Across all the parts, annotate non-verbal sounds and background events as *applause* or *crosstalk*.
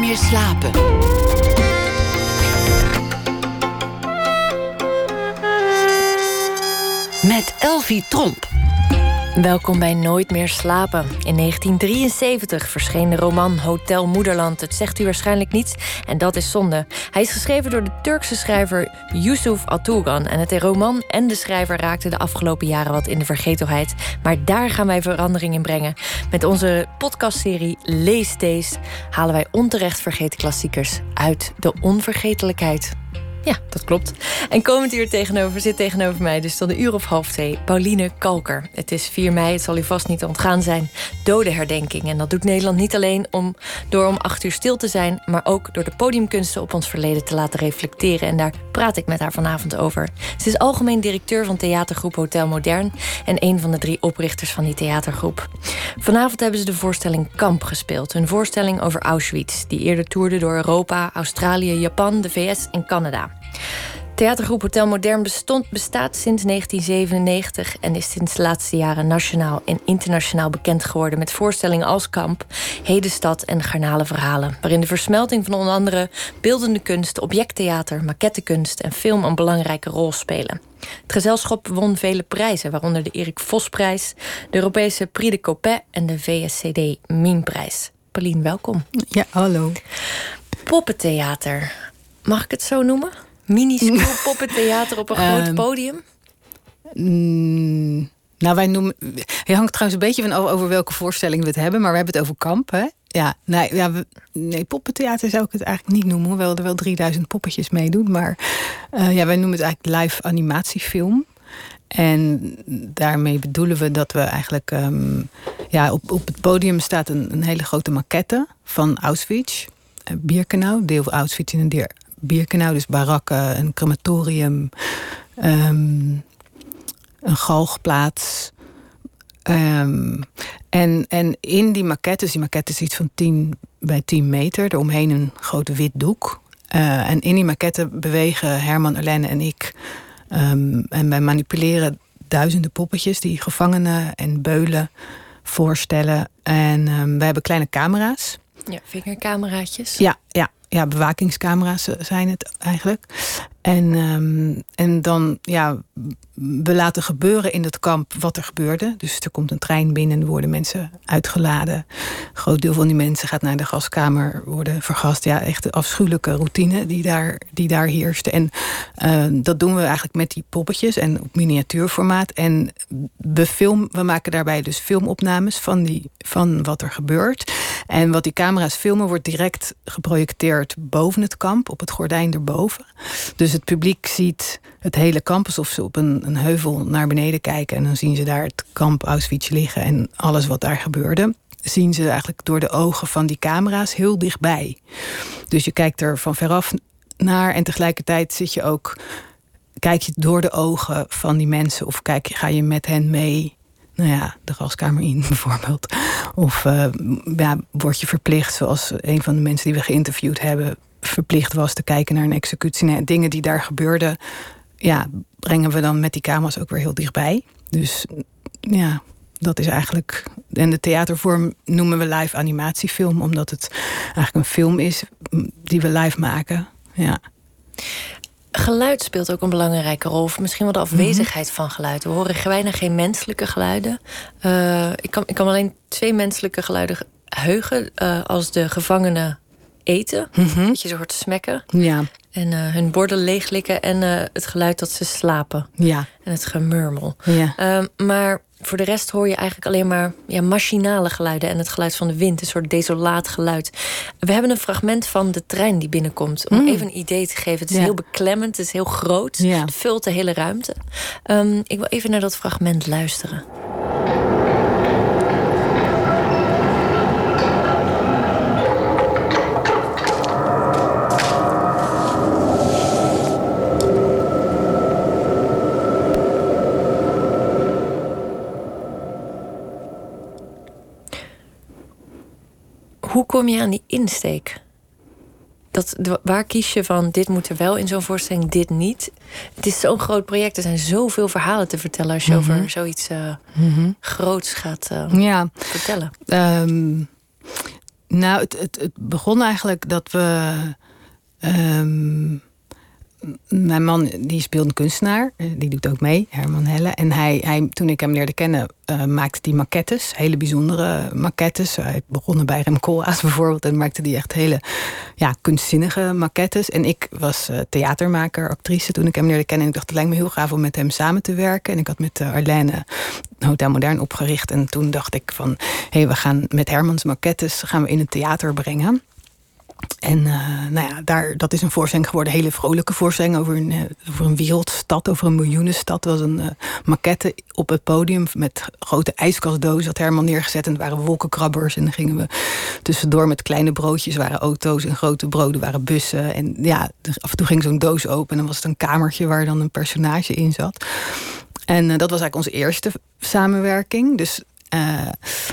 meer slapen. Met Elvie Tromp. Welkom bij Nooit meer slapen. In 1973 verscheen de roman Hotel Moederland. Het zegt u waarschijnlijk niets en dat is zonde. Hij is geschreven door de Turkse schrijver Yusuf Atugan. En het roman en de schrijver raakten de afgelopen jaren wat in de vergetelheid. Maar daar gaan wij verandering in brengen. Met onze podcastserie Lees Days halen wij onterecht vergeten klassiekers uit de onvergetelijkheid. Ja, dat klopt. En komend hier tegenover zit tegenover mij dus tot een uur of half twee Pauline Kalker. Het is 4 mei, het zal u vast niet ontgaan zijn. Dodenherdenking. En dat doet Nederland niet alleen om, door om acht uur stil te zijn, maar ook door de podiumkunsten op ons verleden te laten reflecteren. En daar praat ik met haar vanavond over. Ze is algemeen directeur van theatergroep Hotel Modern en een van de drie oprichters van die theatergroep. Vanavond hebben ze de voorstelling Kamp gespeeld. Een voorstelling over Auschwitz, die eerder toerde door Europa, Australië, Japan, de VS en Canada. Theatergroep Hotel Modern bestond, bestaat sinds 1997 en is sinds de laatste jaren nationaal en internationaal bekend geworden met voorstellingen als Kamp, Hedenstad en Garnale Verhalen, waarin de versmelting van onder andere beeldende kunst, objecttheater, maquettekunst en film een belangrijke rol spelen. Het gezelschap won vele prijzen, waaronder de Erik Vosprijs, de Europese Prix de Coppet en de VSCD Mimprijs. Pauline, welkom. Ja, hallo. Poppentheater, mag ik het zo noemen? Miniscule *laughs* poppentheater op een groot Ehm, podium? Mm, nou, wij noemen. Het hangt trouwens een beetje van over, welke voorstelling we het hebben, maar we hebben het over kamp, hè? Ja, nee, ja, we, nee, poppentheater zou ik het eigenlijk niet noemen, hoewel er wel 3000 poppetjes meedoen. Maar eh, ja, wij noemen het eigenlijk live animatiefilm. En daarmee bedoelen we dat we eigenlijk. ehm, ja, op, op het podium staat een, een hele grote maquette van Auschwitz. eh, Birkenau, deel van Auschwitz in een deel Birkenau, dus barakken, een crematorium, ehm, een galgplaats. Ehm, en, en in die maquette, dus die maquette is iets van 10 bij 10 meter, eromheen een grote wit doek. Eh, en in die maquette bewegen Herman, Erlenne en ik. ehm, en wij manipuleren duizenden poppetjes die gevangenen en beulen voorstellen. En ehm, wij hebben kleine camera's. Ja, vingercameraatjes. Ja, ja, ja, bewakingscamera's zijn het eigenlijk. En, ehm, en dan, ja, we laten gebeuren in het kamp wat er gebeurde. Dus er komt een trein binnen, worden mensen uitgeladen. Een groot deel van die mensen gaat naar de gaskamer, worden vergast. Ja, echt de afschuwelijke routine die daar, die daar heerste. En eh, dat doen we eigenlijk met die poppetjes en op miniatuurformaat. En we, we maken daarbij dus filmopnames van, die, van wat er gebeurt. En wat die camera's filmen wordt direct geprojecteerd boven het kamp, op het gordijn erboven. Dus het publiek ziet het hele kamp alsof ze op een, een heuvel naar beneden kijken. En dan zien ze daar het kamp Auschwitz liggen en alles wat daar gebeurde. Zien ze eigenlijk door de ogen van die camera's heel dichtbij. Dus je kijkt er van veraf naar en tegelijkertijd zit je ook. Kijk je door de ogen van die mensen of kijk, ga je met hen mee nou ja, de gaskamer in *laughs* bijvoorbeeld. Of eh, ja, word je verplicht, zoals een van de mensen die we geïnterviewd hebben, verplicht was te kijken naar een executie. Nou, dingen die daar gebeurden, ja, brengen we dan met die camera's ook weer heel dichtbij. Dus ja, dat is eigenlijk. En de theatervorm noemen we live animatiefilm, omdat het eigenlijk een film is die we live maken. Ja. Geluid speelt ook een belangrijke rol. Of misschien wel de afwezigheid van geluid. We horen bijna geen menselijke geluiden. Eh, ik, kan, ik kan alleen twee menselijke geluiden heugen. eh, als de gevangenen eten. Dat je ze hoort smekken. Ja, En eh, hun borden leeglikken. En eh, het geluid dat ze slapen. ja, En het gemurmel. ja. Ehm, maar voor de rest hoor je eigenlijk alleen maar ja, machinale geluiden en het geluid van de wind, een soort desolaat geluid. We hebben een fragment van de trein die binnenkomt. Om even een idee te geven. Het is Ja. heel beklemmend, het is heel groot. Ja. Het vult de hele ruimte. Ehm, ik wil even naar dat fragment luisteren. Hoe kom je aan die insteek? Dat, waar kies je van dit moet er wel in zo'n voorstelling, dit niet? Het is zo'n groot project. Er zijn zoveel verhalen te vertellen als je over zoiets eh, groots gaat eh, ja. vertellen. Ehm, Nou, het, het, het begon eigenlijk dat we. ehm, mijn man die een kunstenaar, eh, die doet ook mee, Herman Helle. En hij, hij, toen ik hem leerde kennen, eh, maakte hij maquettes, hele bijzondere maquettes. Hij begon bij Rem Koolhaas *laughs* bijvoorbeeld en maakte die echt hele ja, kunstzinnige maquettes. En ik was eh, theatermaker, actrice toen ik hem leerde kennen. En ik dacht, het lijkt me heel gaaf om met hem samen te werken. En ik had met uh, Arlene Hotel Modern opgericht. En toen dacht ik van, hé, hey, we gaan met Hermans maquettes gaan we in het theater brengen. En uh, nou ja, daar, dat is een voorstelling geworden, hele vrolijke voorstelling over een, uh, over een wereldstad, over een miljoenenstad. Er was een uh, maquette op het podium met grote ijskastdozen, had Herman neergezet. En er waren wolkenkrabbers. En dan gingen we tussendoor met kleine broodjes, waren auto's en grote broden waren bussen. En ja, af en toe ging zo'n doos open en dan was het een kamertje waar dan een personage in zat. En dat was eigenlijk onze eerste samenwerking. Dus uh,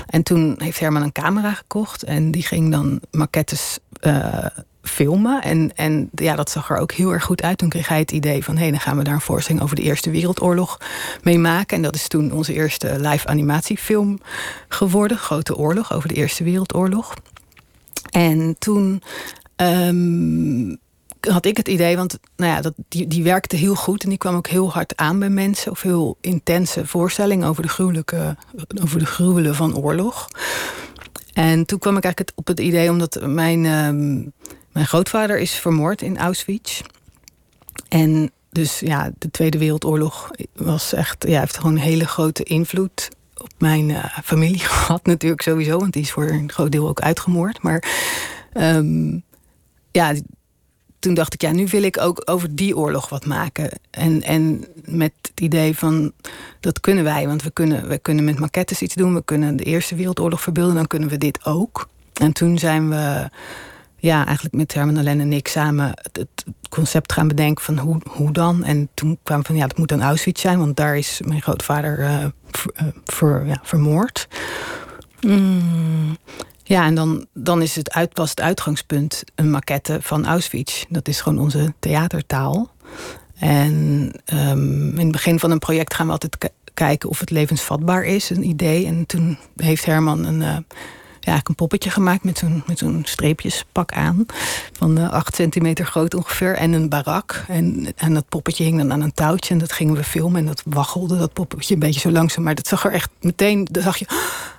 en toen heeft Herman een camera gekocht en die ging dan maquettes uh, filmen. En, en ja, dat zag er ook heel erg goed uit. Toen kreeg hij het idee van... hé, hey, dan gaan we daar een voorstelling over de Eerste Wereldoorlog mee maken. En dat is toen onze eerste live animatiefilm geworden. Grote Oorlog, over de Eerste Wereldoorlog. En toen... Um, had ik het idee, want nou ja, dat, die, die werkte heel goed en die kwam ook heel hard aan bij mensen. Of heel intense voorstellingen over de gruwelijke, over de gruwelen van oorlog. En toen kwam ik eigenlijk op het idee, omdat mijn, um, mijn grootvader is vermoord in Auschwitz. En dus ja, de Tweede Wereldoorlog was echt, ja, heeft gewoon een hele grote invloed op mijn uh, familie *laughs* gehad, natuurlijk sowieso, want die is voor een groot deel ook uitgemoord. Maar um, ja, toen dacht ik, ja, nu wil ik ook over die oorlog wat maken. En, en met het idee van, dat kunnen wij. Want we kunnen, we kunnen met maquettes iets doen. We kunnen de Eerste Wereldoorlog verbeelden. Dan kunnen we dit ook. En toen zijn we, ja, eigenlijk met Herman Allen en ik samen... het, concept gaan bedenken van hoe, hoe dan. En toen kwam van, ja, dat moet dan Auschwitz zijn. Want daar is mijn grootvader uh, ver, uh, ver, ja, vermoord. Mm. Ja, en dan, dan is het uit, was het uitgangspunt een maquette van Auschwitz. Dat is gewoon onze theatertaal. En um, in het begin van een project gaan we altijd kijken of het levensvatbaar is, een idee. En toen heeft Herman een, uh, ja, een poppetje gemaakt met zo'n, met zo'n streepjespak aan. Van uh, acht centimeter groot ongeveer. En een barak. En, en dat poppetje hing dan aan een touwtje. En dat gingen we filmen. En dat waggelde, dat poppetje, een beetje zo langzaam. Maar dat zag er echt meteen, dan zag je,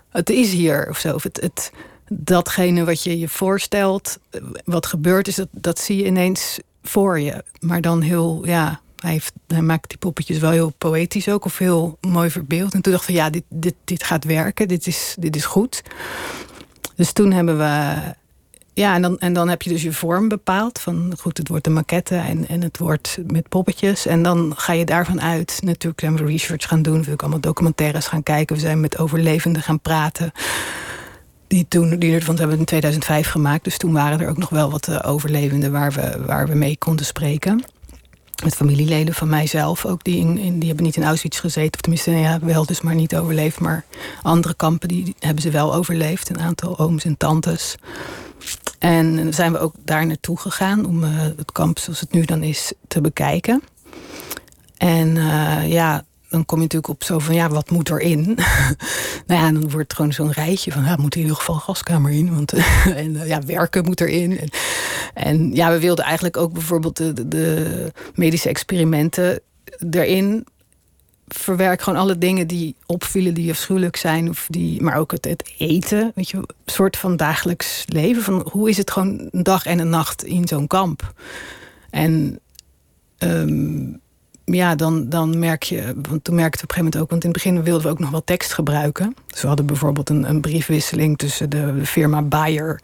het is hier of zo. Of het, het, datgene wat je je voorstelt, wat gebeurt is, dat, dat zie je ineens voor je. Maar dan heel, ja, hij, heeft, hij maakt die poppetjes wel heel poëtisch ook, of heel mooi verbeeld. En toen dacht ik van ja, dit, dit, dit gaat werken, dit is, dit is goed. Dus toen hebben we. Ja, en dan, en dan heb je dus je vorm bepaald. Van goed, het wordt een maquette en, en het wordt met poppetjes. En dan ga je daarvan uit. Natuurlijk zijn we research gaan doen. We allemaal documentaires gaan kijken. We zijn met overlevenden gaan praten die toen, die want we hebben het in 2005 gemaakt. Dus toen waren er ook nog wel wat uh, overlevenden waar we, waar we mee konden spreken. Met familieleden van mijzelf ook, die, in, die hebben niet in Auschwitz gezeten. Of tenminste, ja, wel dus maar niet overleefd. Maar andere kampen, die, hebben ze wel overleefd. Een aantal ooms en tantes. En zijn we ook daar naartoe gegaan om uh, het kamp zoals het nu dan is te bekijken. En uh, ja, dan kom je natuurlijk op zo van, ja, wat moet erin? *laughs* nou ja, dan wordt het gewoon zo'n rijtje van, ja, moet in ieder geval gaskamer in. Want, *laughs* en uh, ja, werken moet erin. En, en, ja, we wilden eigenlijk ook bijvoorbeeld de, de medische experimenten erin verwerk gewoon alle dingen die opvielen, die afschuwelijk zijn, of die, maar ook het, het eten, weet je, een soort van dagelijks leven. Van hoe is het gewoon een dag en een nacht in zo'n kamp? En um, ja, dan, dan merk je, want toen merkte we op een gegeven moment ook, want in het begin wilden we ook nog wel tekst gebruiken. Dus we hadden bijvoorbeeld een, een briefwisseling tussen de, firma Bayer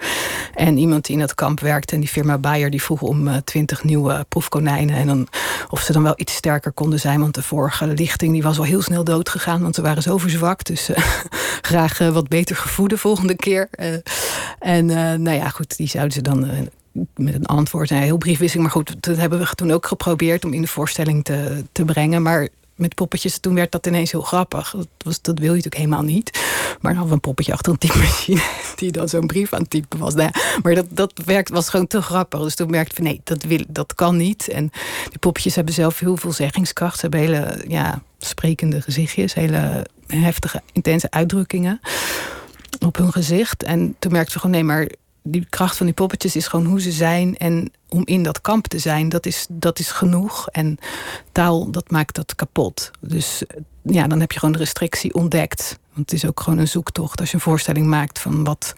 en iemand die in het kamp werkte. En die firma Bayer die vroeg om uh, twintig nieuwe proefkonijnen. En dan, of ze dan wel iets sterker konden zijn, want de vorige lichting die was al heel snel dood gegaan, want ze waren zo verzwakt. Dus uh, *laughs* graag uh, wat beter gevoede volgende keer. en nou ja, goed, die zouden ze dan met een antwoord. Een heel briefwisseling. Maar goed, dat hebben we toen ook geprobeerd om in de voorstelling te, te brengen. Maar met poppetjes, toen werd dat ineens heel grappig. Dat, was, dat wil je natuurlijk helemaal niet. Maar dan hadden we een poppetje achter een typemachine... *laughs* die dan zo'n brief aan het typen was. Nou maar dat, dat werkt, was gewoon te grappig. Dus toen merkte ik van nee, dat, wil, dat kan niet. En die poppetjes hebben zelf heel veel zeggingskracht. Ze hebben hele ja, sprekende gezichtjes. Hele heftige, intense uitdrukkingen op hun gezicht. En toen merkte we gewoon nee, maar die kracht van die poppetjes is gewoon hoe ze zijn. En om in dat kamp te zijn, dat is, dat is genoeg. En taal, dat maakt dat kapot. Dus ja, dan heb je gewoon de restrictie ontdekt. Want het is ook gewoon een zoektocht. Als je een voorstelling maakt van wat,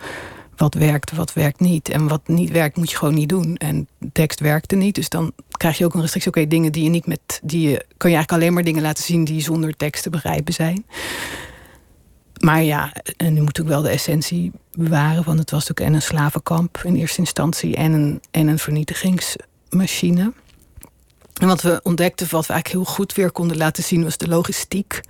wat werkt, wat werkt niet. En wat niet werkt, moet je gewoon niet doen. En tekst werkte niet. Dus dan krijg je ook een restrictie. Oké, dingen die je niet met. Die je, kan je eigenlijk alleen maar dingen laten zien die zonder tekst te begrijpen zijn. Maar ja, en nu moet ik wel de essentie bewaren. Want het was natuurlijk en een slavenkamp in eerste instantie en een, en een vernietigingsmachine. En wat we ontdekten, wat we eigenlijk heel goed weer konden laten zien, was de logistiek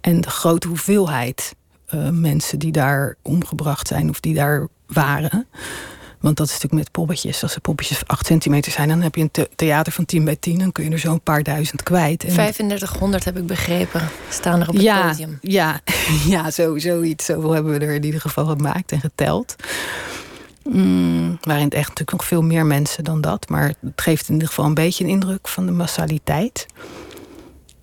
en de grote hoeveelheid uh, mensen die daar omgebracht zijn of die daar waren. Want dat is natuurlijk met poppetjes. Als de poppetjes 8 centimeter zijn, dan heb je een theater van 10 bij 10. Dan kun je er zo'n paar duizend kwijt. En 3500 heb ik begrepen. Staan er op het ja, podium. Ja, *laughs* ja zo, zoiets. Zoveel hebben we er in ieder geval gemaakt en geteld. Mm, waren het echt natuurlijk nog veel meer mensen dan dat. Maar het geeft in ieder geval een beetje een indruk van de massaliteit.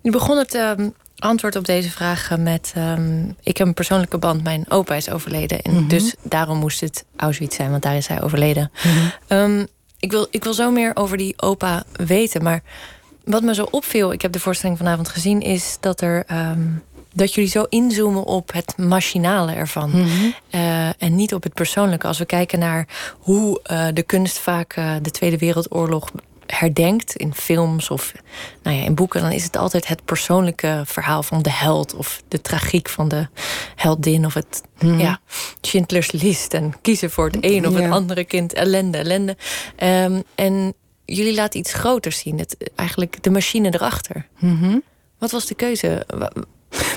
Je begon het uh, antwoord op deze vraag met... Um, ik heb een persoonlijke band, mijn opa is overleden. En mhm. dus daarom moest het Auschwitz zijn, want daar is hij overleden. Mhm. um, ik, wil, ik wil zo meer over die opa weten. Maar wat me zo opviel, ik heb de voorstelling vanavond gezien... is dat er... Um, dat jullie zo inzoomen op het machinale ervan. Mm -hmm. uh, en niet op het persoonlijke. Als we kijken naar hoe uh, de kunst vaak uh, de Tweede Wereldoorlog herdenkt in films of nou ja, in boeken, dan is het altijd het persoonlijke verhaal van de held of de tragiek van de heldin of het hmm. ja, Schindler's List en kiezen voor het een of het andere kind, ellende, ellende. Um, en jullie laten iets groters zien, het, eigenlijk de machine erachter. Mm Wat was de keuze?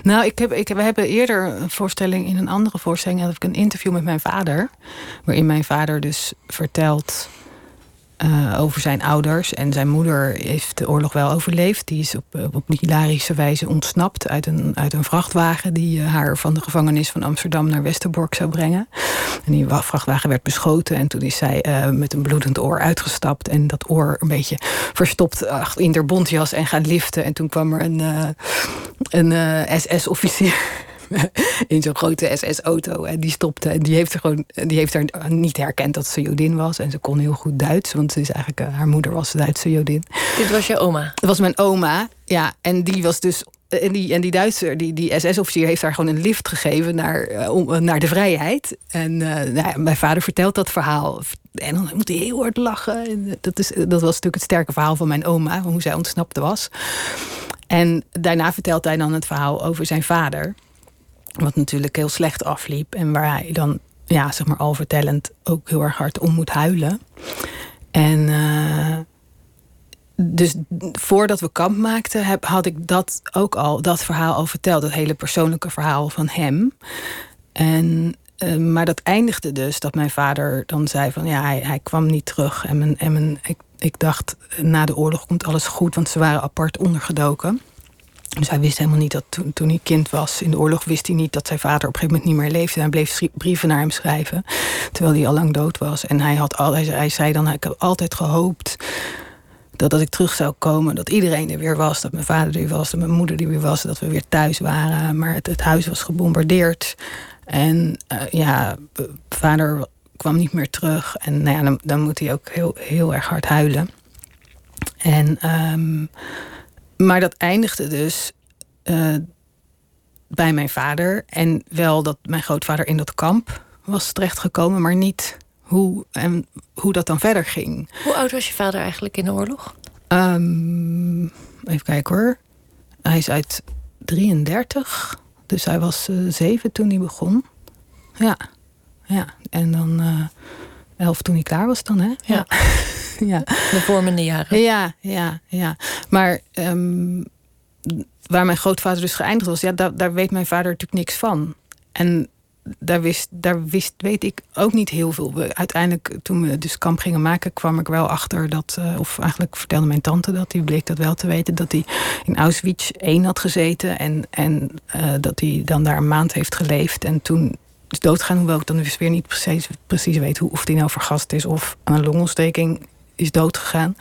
Nou, ik heb, ik, we hebben eerder een voorstelling in een andere voorstelling. Had ik een interview met mijn vader. Waarin mijn vader dus vertelt uh, over zijn ouders. En zijn moeder heeft de oorlog wel overleefd. Die is op, eh, op hilarische wijze ontsnapt uit een, uit een vrachtwagen... die uh, haar van de gevangenis van Amsterdam naar Westerbork zou brengen. En die vrachtwagen werd beschoten. En toen is zij met een bloedend oor uitgestapt. En dat oor een beetje verstopt in haar bontjas en gaan liften. En toen kwam er een, een SS-officier *laughs* in zo'n grote SS-auto. En die stopte. En die heeft, er gewoon, die heeft er niet herkend dat ze Jodin was. En ze kon heel goed Duits. Want ze is eigenlijk, uh, haar moeder was Duitse Jodin. Dit was je oma? Dat was mijn oma. Ja, en die was dus en die, en die Duitser, die, die SS-officier, heeft haar gewoon een lift gegeven naar, uh, naar de vrijheid. En uh, nou ja, mijn vader vertelt dat verhaal. En dan moet hij heel hard lachen. En dat, is, dat was natuurlijk het sterke verhaal van mijn oma, hoe zij ontsnapte was. En daarna vertelt hij dan het verhaal over zijn vader. Wat natuurlijk heel slecht afliep. En waar hij dan, ja, zeg maar al vertellend, ook heel erg hard om moet huilen. En uh, dus voordat we kamp maakten, had ik dat ook al, dat verhaal al verteld. Dat hele persoonlijke verhaal van hem. En, uh, maar dat eindigde dus dat mijn vader dan zei van ja, hij, hij kwam niet terug. En, mijn, en mijn, ik dacht, na de oorlog komt alles goed, want ze waren apart ondergedoken. Dus hij wist helemaal niet dat toen, toen hij kind was in de oorlog, wist hij niet dat zijn vader op een gegeven moment niet meer leefde. En hij bleef brieven naar hem schrijven, terwijl hij al lang dood was. En hij, had al, hij, hij zei dan: Ik heb altijd gehoopt dat als ik terug zou komen, dat iedereen er weer was. Dat mijn vader er weer was, dat mijn moeder er weer was, dat we weer thuis waren. Maar het, het huis was gebombardeerd. En uh, ja, vader kwam niet meer terug. En nou ja, dan, dan moet hij ook heel, heel erg hard huilen. En. Um, maar dat eindigde dus uh, bij mijn vader. En wel dat mijn grootvader in dat kamp was terechtgekomen, maar niet hoe, en hoe dat dan verder ging. Hoe oud was je vader eigenlijk in de oorlog? Um, even kijken hoor. Hij is uit 33, dus hij was uh, zeven toen hij begon. Ja, ja. en dan uh, elf toen hij klaar was dan, hè? Ja. *laughs* ja. De vormende jaren. Ja, ja, ja. Maar um, waar mijn grootvader dus geëindigd was, ja, daar, daar weet mijn vader natuurlijk niks van. En daar, wist, daar wist, weet ik ook niet heel veel. We, uiteindelijk, toen we dus kamp gingen maken, kwam ik wel achter dat, uh, of eigenlijk vertelde mijn tante dat, die bleek dat wel te weten, dat hij in Auschwitz 1 had gezeten en, en uh, dat hij dan daar een maand heeft geleefd. En toen is doodgaan, hoewel ik dan dus weer niet precies, precies weet hoe, of hij nou vergast is of aan een longontsteking is doodgegaan.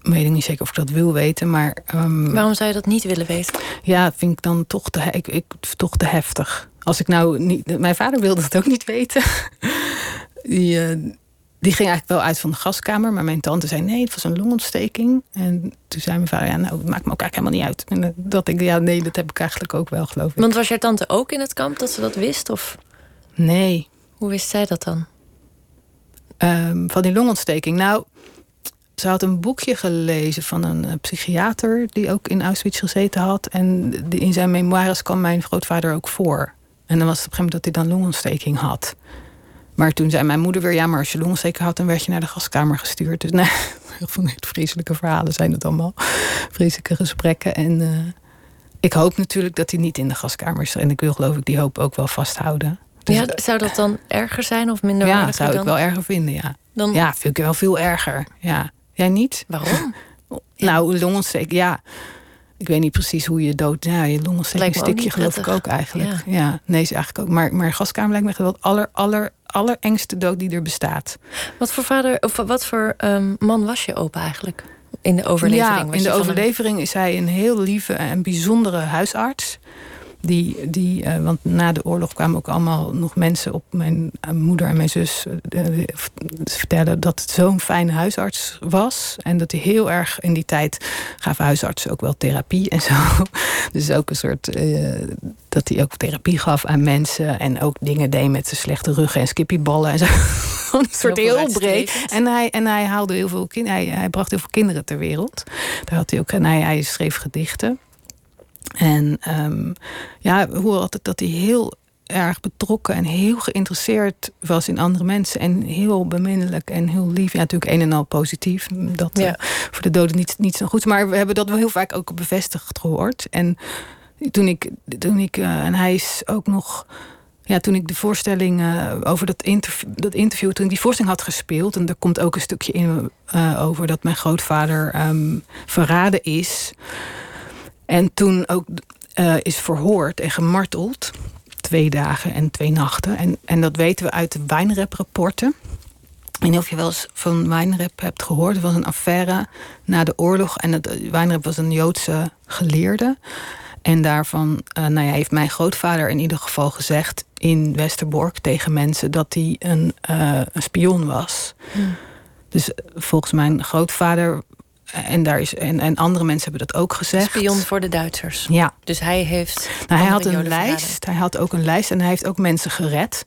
Weet ik niet zeker of ik dat wil weten, maar... Um, Waarom zou je dat niet willen weten? Ja, vind ik dan toch te, ik, ik, toch te heftig. Als ik nou niet... Mijn vader wilde het ook niet weten. *laughs* die, eh, die ging eigenlijk wel uit van de gaskamer. Maar mijn tante zei nee, het was een longontsteking. En toen zei mijn vader, ja, nou, het maakt me ook eigenlijk helemaal niet uit. En dat ik, ja, nee, dat heb ik eigenlijk ook wel, geloof ik. Want was jouw tante ook in het kamp dat ze dat wist? Of Nee, hoe wist zij dat dan? Ehm, van die longontsteking. Nou, ze had een boekje gelezen van een eh, psychiater die ook in Auschwitz gezeten had. En die, in zijn memoires kwam mijn grootvader ook voor. En dan was het op een gegeven moment dat hij dan longontsteking had. Maar toen zei mijn moeder weer: ja, maar als je longontsteking had, dan werd je naar de gaskamer gestuurd. Dus *laughs* nee, heel veel vreselijke verhalen zijn het allemaal. Vreselijke gesprekken. En eh, ik hoop natuurlijk dat hij niet in de gaskamer is. En ik wil geloof ik die hoop ook wel vasthouden. Dus, ja, zou dat dan erger zijn of minder ja, zou ik wel erger vinden, ja. dan... Ja, vind ik wel veel erger. Ja. Jij niet? Waarom? *laughs* Nou, longontsteking, ja. Ik weet niet precies hoe je dood... Ja, je longontsteking Lijkt me ook stik je niet geloof ik ook eigenlijk. Ja. Ja. nee, is eigenlijk ook. Maar, maar gaskamer lijkt me wel het aller, aller, allerengste dood die er bestaat. Wat voor vader of wat voor ehm, man was je opa eigenlijk? In de overlevering. Ja, in de overlevering is hij een heel lieve en bijzondere huisarts. Die, die, eh, want na de oorlog kwamen ook allemaal nog mensen op mijn eh, moeder en mijn zus eh, eh, vertellen dat het zo'n fijne huisarts was. En dat hij heel erg in die tijd gaven huisartsen ook wel therapie en zo. *laughs* Dus ook een soort dat hij ook therapie gaf aan mensen. En ook dingen deed met zijn slechte ruggen en skippieballen en zo. *laughs* Een soort Heel heel breed. En hij, en hij haalde heel veel kind, hij, hij bracht heel veel kinderen ter wereld. Daar had hij ook. En hij, hij schreef gedichten. En ehm, ja, hoe altijd dat hij heel erg betrokken en heel geïnteresseerd was in andere mensen. En heel beminnelijk en heel lief. Ja, natuurlijk een en al positief. Dat Ja. eh, voor de doden niet, niet zo goed. Maar we hebben dat wel heel vaak ook bevestigd gehoord. En toen ik, toen ik eh, en hij is ook nog. Ja, toen ik de voorstelling eh, over dat interview, dat interview, toen ik die voorstelling had gespeeld, en er komt ook een stukje in over dat mijn grootvader ehm, verraden is. En toen ook eh, is verhoord en gemarteld. Twee dagen en twee nachten. En, en dat weten we uit de wijnrep-rapporten. Weet niet of je wel eens van Wijnrep hebt gehoord. Het was een affaire na de oorlog. En het, Wijnrep was een Joodse geleerde. En daarvan eh, nou ja, heeft mijn grootvader in ieder geval gezegd... in Westerbork tegen mensen dat hij een, eh, een spion was. Dus eh, volgens mijn grootvader... En, daar is, en, en andere mensen hebben dat ook gezegd. Spion voor de Duitsers. Ja, Dus hij heeft. nou, hij had een Joden verraden. lijst. Hij had ook een lijst en hij heeft ook mensen gered.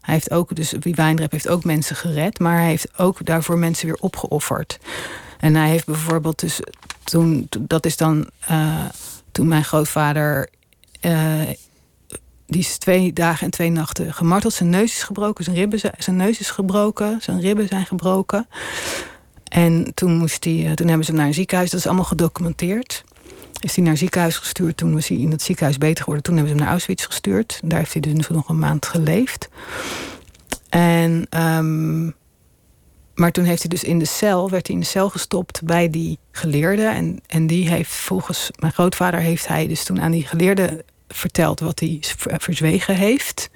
Hij heeft ook, dus wie Wijnrep heeft ook mensen gered, maar hij heeft ook daarvoor mensen weer opgeofferd. En hij heeft bijvoorbeeld dus toen, dat is dan eh, toen mijn grootvader, eh, die is twee dagen en twee nachten gemarteld. Zijn neus is gebroken, zijn, ribben, zijn- zijn neus is gebroken, zijn ribben zijn gebroken. En toen, moest hij, eh, toen hebben ze hem naar een ziekenhuis, dat is allemaal gedocumenteerd. Is hij naar een ziekenhuis gestuurd. Toen was hij in het ziekenhuis beter geworden. Toen hebben ze hem naar Auschwitz gestuurd. Daar heeft hij dus nog een maand geleefd. En, ehm, maar toen heeft hij dus in de cel, werd hij in de cel gestopt bij die geleerde. En, en die heeft volgens mijn grootvader heeft hij dus toen aan die geleerde verteld wat hij ver- verzwegen heeft.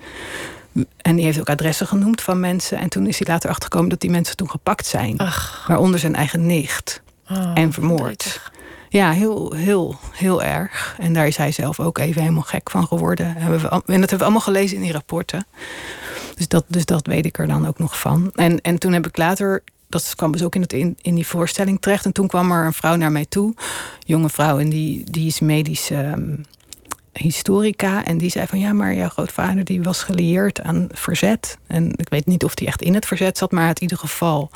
En die heeft ook adressen genoemd van mensen. En toen is hij later achtergekomen dat die mensen toen gepakt zijn. Ach, Waaronder zijn eigen nicht. oh, en vermoord. Ja, heel, heel, heel erg. En daar is hij zelf ook even helemaal gek van geworden. En dat hebben we allemaal gelezen in die rapporten. Dus dat, dus dat weet ik er dan ook nog van. En, en toen heb ik later, dat kwam dus ook in, het, in, in die voorstelling terecht. En toen kwam er een vrouw naar mij toe, jonge vrouw, en die, die is medisch ehm, historica. En die zei van ja, maar jouw grootvader die was gelieerd aan verzet. En ik weet niet of die echt in het verzet zat, maar in ieder geval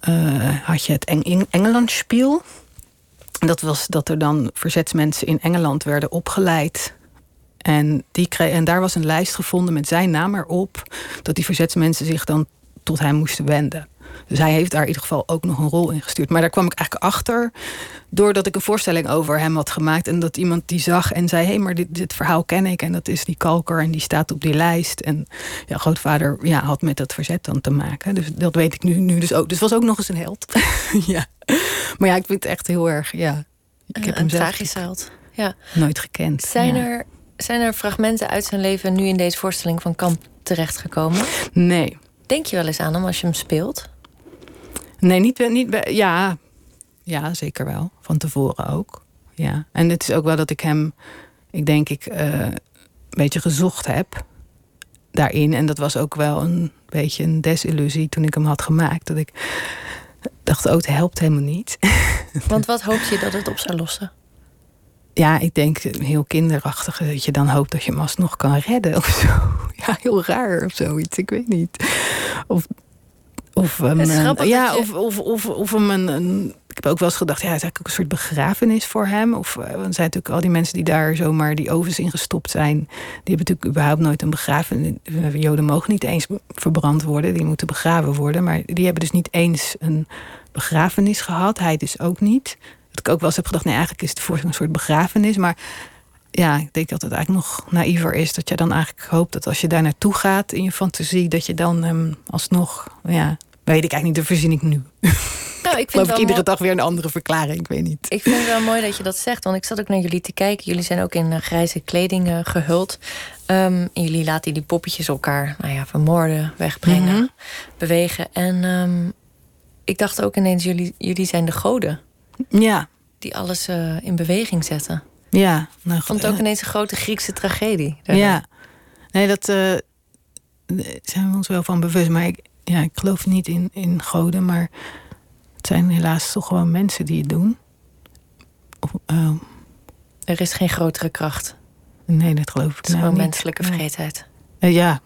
eh, had je het Eng Engelandspiel. Dat was dat er dan verzetsmensen in Engeland werden opgeleid. En, die kreeg, en daar was een lijst gevonden met zijn naam erop. Dat die verzetsmensen zich dan tot hem moesten wenden. Dus hij heeft daar in ieder geval ook nog een rol in gestuurd. Maar daar kwam ik eigenlijk achter. Doordat ik een voorstelling over hem had gemaakt. En dat iemand die zag en zei: hé, hey, maar dit, dit verhaal ken ik. En dat is die kalker en die staat op die lijst. En ja, grootvader ja, had met dat verzet dan te maken. Dus dat weet ik nu, nu dus ook. Dus was ook nog eens een held. *laughs* ja. Maar ja, ik vind het echt heel erg. Ja, ik heb een hem zelf held. Ja. nooit gekend. Zijn, Ja. er, zijn er fragmenten uit zijn leven nu in deze voorstelling van Kamp terechtgekomen? Nee. Denk je wel eens aan hem als je hem speelt? Nee, niet, bij- niet. Ja, ja, zeker wel. Van tevoren ook. Ja. En het is ook wel dat ik hem, ik denk ik, eh, een beetje gezocht heb daarin. En dat was ook wel een beetje een desillusie toen ik hem had gemaakt. Dat ik dacht, oh, het helpt helemaal niet. *laughs* Want wat hoop je dat het op zou lossen? Ja, ik denk heel kinderachtig dat je dan hoopt dat je hem alsnog kan redden of zo. *laughs* Ja, heel raar of zoiets. Ik weet niet. Of, of, um, ja, of, of, of, of hem een, een ik heb ook wel eens gedacht, ja, het is eigenlijk ook een soort begrafenis voor hem. Of uh, er zijn natuurlijk al die mensen die daar zomaar die ovens in gestopt zijn. Die hebben natuurlijk überhaupt nooit een begrafenis. Joden mogen niet eens verbrand worden, die moeten begraven worden. Maar die hebben dus niet eens een begrafenis gehad. Hij dus ook niet. Dat ik ook wel eens heb gedacht, nee, eigenlijk is het voor een soort begrafenis. Maar ja, ik denk dat het eigenlijk nog naïver is. Dat je dan eigenlijk hoopt dat als je daar naartoe gaat in je fantasie, dat je dan um, alsnog, ja, weet ik eigenlijk niet, dat verzin ik nu. Nou, ik *laughs* vind ik iedere dag weer een andere verklaring. Ik weet niet. Ik vind het wel mooi dat je dat zegt. Want ik zat ook naar jullie te kijken. Jullie zijn ook in uh, grijze kleding uh, gehuld. Um, en jullie laten die poppetjes elkaar nou ja, vermoorden, wegbrengen, mm -hmm. bewegen. En um, ik dacht ook ineens, jullie, jullie zijn de goden. Ja. Die alles uh, in beweging zetten. Ja. Nou, vond het ook ineens een grote Griekse tragedie. Ja. Nee, dat zijn we ons wel van bewust. Maar ik, ja, ik geloof niet in, in goden, maar het zijn helaas toch gewoon mensen die het doen. Of, uh, er is geen grotere kracht. Nee, dat geloof ik Het is nou gewoon niet. menselijke vergeetheid. Uh, ja.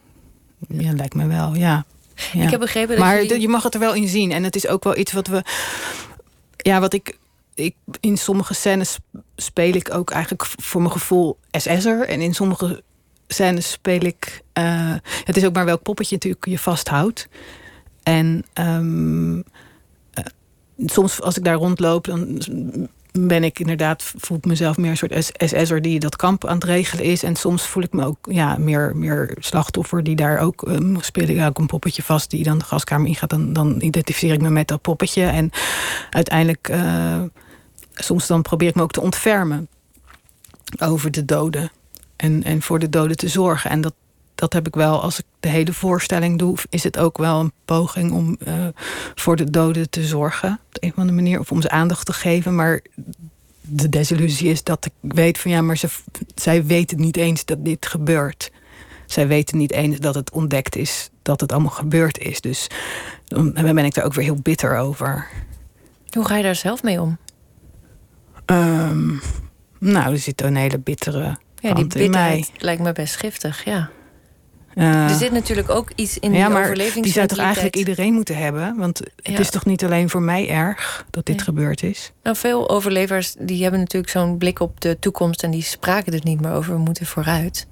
ja, lijkt me wel, ja. ja. Ik heb begrepen dat Maar jullie... je mag het er wel in zien. En het is ook wel iets wat we... Ja, wat ik... ik in sommige scènes speel ik ook eigenlijk voor mijn gevoel SS'er. En in sommige scènes speel ik... Uh, het is ook maar welk poppetje natuurlijk je vasthoudt. En... Um, soms als ik daar rondloop, dan ben ik inderdaad, voel ik mezelf meer een soort SS'er die dat kamp aan het regelen is. En soms voel ik me ook ja, meer, meer slachtoffer die daar ook um, speel ik ook een poppetje vast die dan de gaskamer ingaat. Dan, dan identificeer ik me met dat poppetje. En uiteindelijk, soms dan probeer ik me ook te ontfermen over de doden. En, en voor de doden te zorgen. En dat, dat heb ik wel, als ik de hele voorstelling doe, is het ook wel een poging om uh, voor de doden te zorgen. Op een of andere manier. Of om ze aandacht te geven. Maar de desillusie is dat ik weet van ja, maar ze, zij weten niet eens dat dit gebeurt. Zij weten niet eens dat het ontdekt is, dat het allemaal gebeurd is. Dus dan ben ik daar ook weer heel bitter over. Hoe ga je daar zelf mee om? Um, nou, er zit een hele bittere. Ja, die bitterheid lijkt me best giftig, ja. Uh, er zit natuurlijk ook iets in ja, die maar Die zou toch eigenlijk iedereen moeten hebben? Want het Ja. is toch niet alleen voor mij erg dat dit Nee. gebeurd is? Nou, veel overlevers die hebben natuurlijk zo'n blik op de toekomst en die spraken er niet meer over. We moeten vooruit.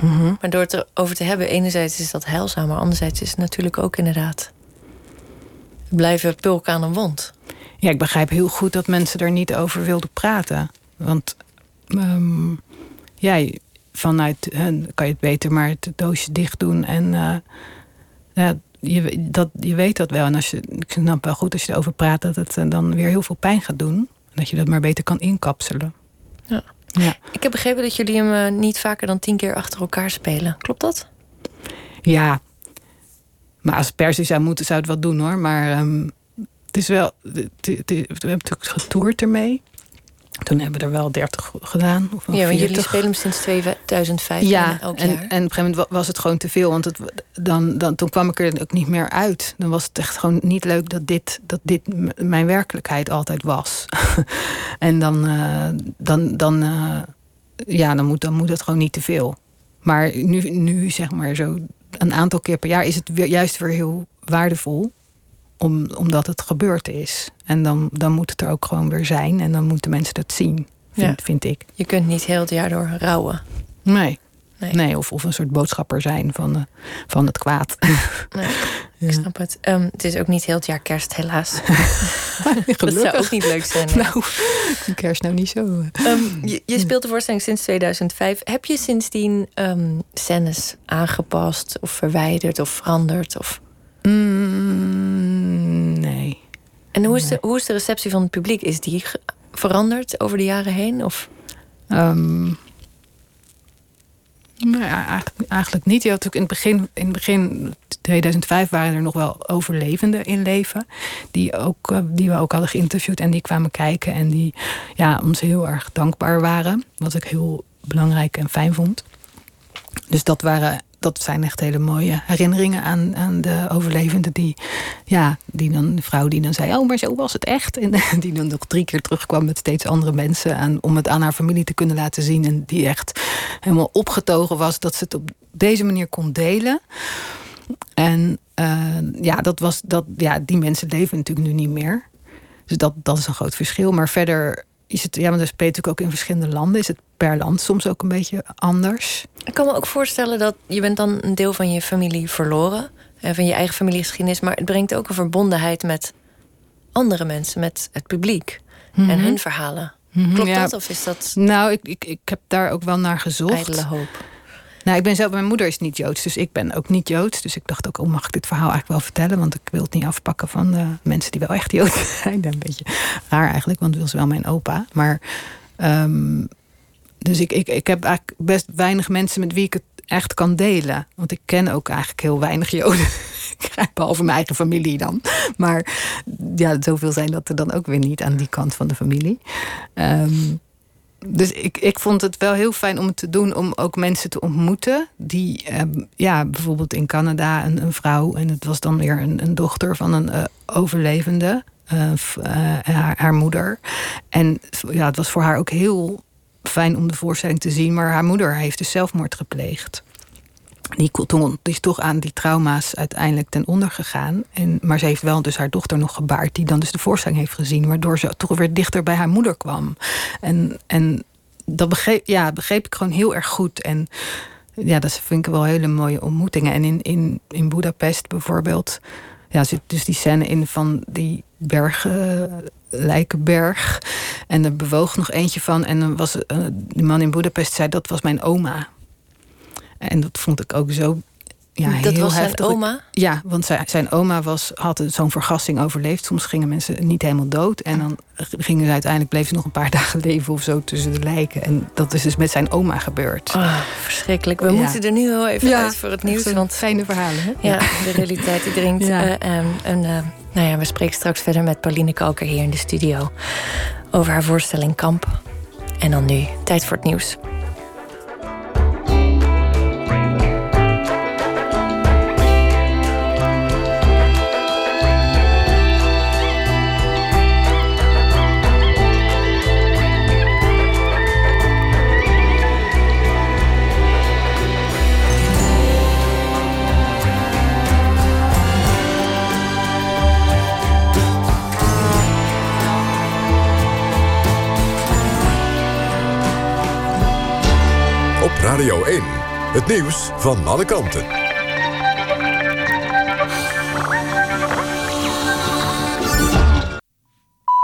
Mhm. Maar door het erover te hebben, enerzijds is dat heilzaam, maar anderzijds is het natuurlijk ook inderdaad. Blijven pulken aan een wond. Ja, ik begrijp heel goed dat mensen er niet over wilden praten. Want ehm, ja, je- vanuit hen kan je het beter maar het doosje dicht doen. En eh, ja, je, dat, je weet dat wel. En als je, ik snap wel goed als je erover praat dat het eh, dan weer heel veel pijn gaat doen. En dat je dat maar beter kan inkapselen. Ja. Ja. Ik heb begrepen dat jullie hem eh, niet vaker dan tien keer achter elkaar spelen. Klopt dat? Ja, maar als het per se zou moeten, zou het wel doen hoor. Maar ehm, het is wel. Het, het- het- we hebben natuurlijk getoerd ermee. Toen hebben we er wel 30 gedaan. Of Ja, want jullie 40. spelen hem sinds 2005 Ja, elk en, jaar. en op een gegeven moment wa- was het gewoon te veel. Want het, dan, dan, toen kwam ik er ook niet meer uit. Dan was het echt gewoon niet leuk dat dit, dat dit mijn werkelijkheid altijd was. *laughs* en dan, eh, dan, dan, eh, ja, dan, moet, dan moet het gewoon niet te veel. Maar nu, nu, zeg maar, zo een aantal keer per jaar is het weer, juist weer heel waardevol. Om, omdat het gebeurd is. En dan, dan moet het er ook gewoon weer zijn. En dan moeten mensen dat zien, vind, Ja. vind ik. Je kunt niet heel het jaar door rouwen. Nee. Nee. Nee, of, of een soort boodschapper zijn van, eh, van het kwaad. Nee, *laughs* Ja. ik snap het. Ehm, het is ook niet heel het jaar kerst, helaas. *laughs* Dat zou ook niet leuk zijn. nee. Nou, kerst nou niet zo. eh. Ehm, je, je speelt de voorstelling sinds 2005. Heb je sindsdien ehm, scènes aangepast of verwijderd of veranderd? Of... Mm, nee. En hoe is, de, hoe is de receptie van het publiek? Is die veranderd over de jaren heen? Of... Ehm, nou ja, eigenlijk, eigenlijk niet. Je had natuurlijk in het begin, in het begin 2005 waren er nog wel overlevenden in leven. Die, ook, eh, die we ook hadden geïnterviewd en die kwamen kijken. En die ja, ons heel erg dankbaar waren. Wat ik heel belangrijk en fijn vond. Dus dat waren, dat zijn echt hele mooie herinneringen aan, aan de overlevenden. Die, ja, die dan, de vrouw die dan zei: Oh, maar zo was het echt. En *laughs* die dan nog drie keer terugkwam met steeds andere mensen. Aan, om het aan haar familie te kunnen laten zien. En die echt helemaal opgetogen was dat ze het op deze manier kon delen. En uh, ja, dat was, dat, ja, die mensen leven natuurlijk nu niet meer. Dus dat, dat is een groot verschil. Maar verder is het, ja, maar dat speelt natuurlijk ook in verschillende landen. Is het per land soms ook een beetje anders. Ik kan me ook voorstellen dat je bent dan een deel van je familie verloren. En van je eigen familiegeschiedenis. Maar het brengt ook een verbondenheid met andere mensen, met het publiek. En mhm. hun verhalen. Mhm, Klopt dat of is dat... Nou, ik, ik, ik heb daar ook wel naar gezocht. Ijdele hoop. Nou, ik ben zelf, mijn moeder is niet Joods, dus ik ben ook niet Joods. Dus ik dacht ook, oh, mag ik dit verhaal eigenlijk wel vertellen? Want ik wil het niet afpakken van de mensen die wel echt Joods *laughs* zijn. een beetje raar eigenlijk, want het was wel mijn opa. Maar, um, dus ik, ik, ik heb eigenlijk best weinig mensen met wie ik het echt kan delen. Want ik ken ook eigenlijk heel weinig Joden. *laughs* Behalve mijn eigen familie dan. Maar ja, zoveel zijn dat er dan ook weer niet aan die kant van de familie. Um, dus ik, ik vond het wel heel fijn om het te doen, om ook mensen te ontmoeten. Die, uh, ja, bijvoorbeeld in Canada een, een, vrouw, en het was dan weer een, een dochter van een uh, overlevende, uh, haar, haar, moeder. En ja, het was voor haar ook heel fijn om de voorstelling te zien, maar haar moeder heeft dus zelfmoord gepleegd toen, is toch aan die trauma's uiteindelijk ten onder gegaan. En, maar ze heeft wel dus haar dochter nog gebaard, die dan dus de voorstelling heeft gezien, waardoor ze toch weer dichter bij haar moeder kwam. En, en dat begreep, ja, begreep ik gewoon heel erg goed. En ja, dat vind ik wel hele mooie ontmoetingen. En in, in, in Budapest bijvoorbeeld, ja, zit dus die scène in van die bergen. Lijkenberg. En er bewoog nog eentje van. En dan was uh, die man in Budapest zei dat was mijn oma. En dat vond ik ook zo ja, dat was zijn oma? Ja, want zijn, zijn oma was, had zo'n vergassing overleefd. Soms gingen mensen niet helemaal dood. En dan gingen ze uiteindelijk, bleef ze nog een paar *laughs* dagen leven of zo tussen de lijken. En dat is dus met zijn oma gebeurd. Oh, verschrikkelijk. We moeten er nu heel even uit voor het nieuws. Want fijne verhalen, hè? Ja, de realiteit die dringt. *laughs* Ja. Uh, en uh, nou ja, we spreken straks verder met Pauline Kalker hier in de studio. Over haar voorstelling Kamp. En dan nu, tijd voor het nieuws. Van alle kanten.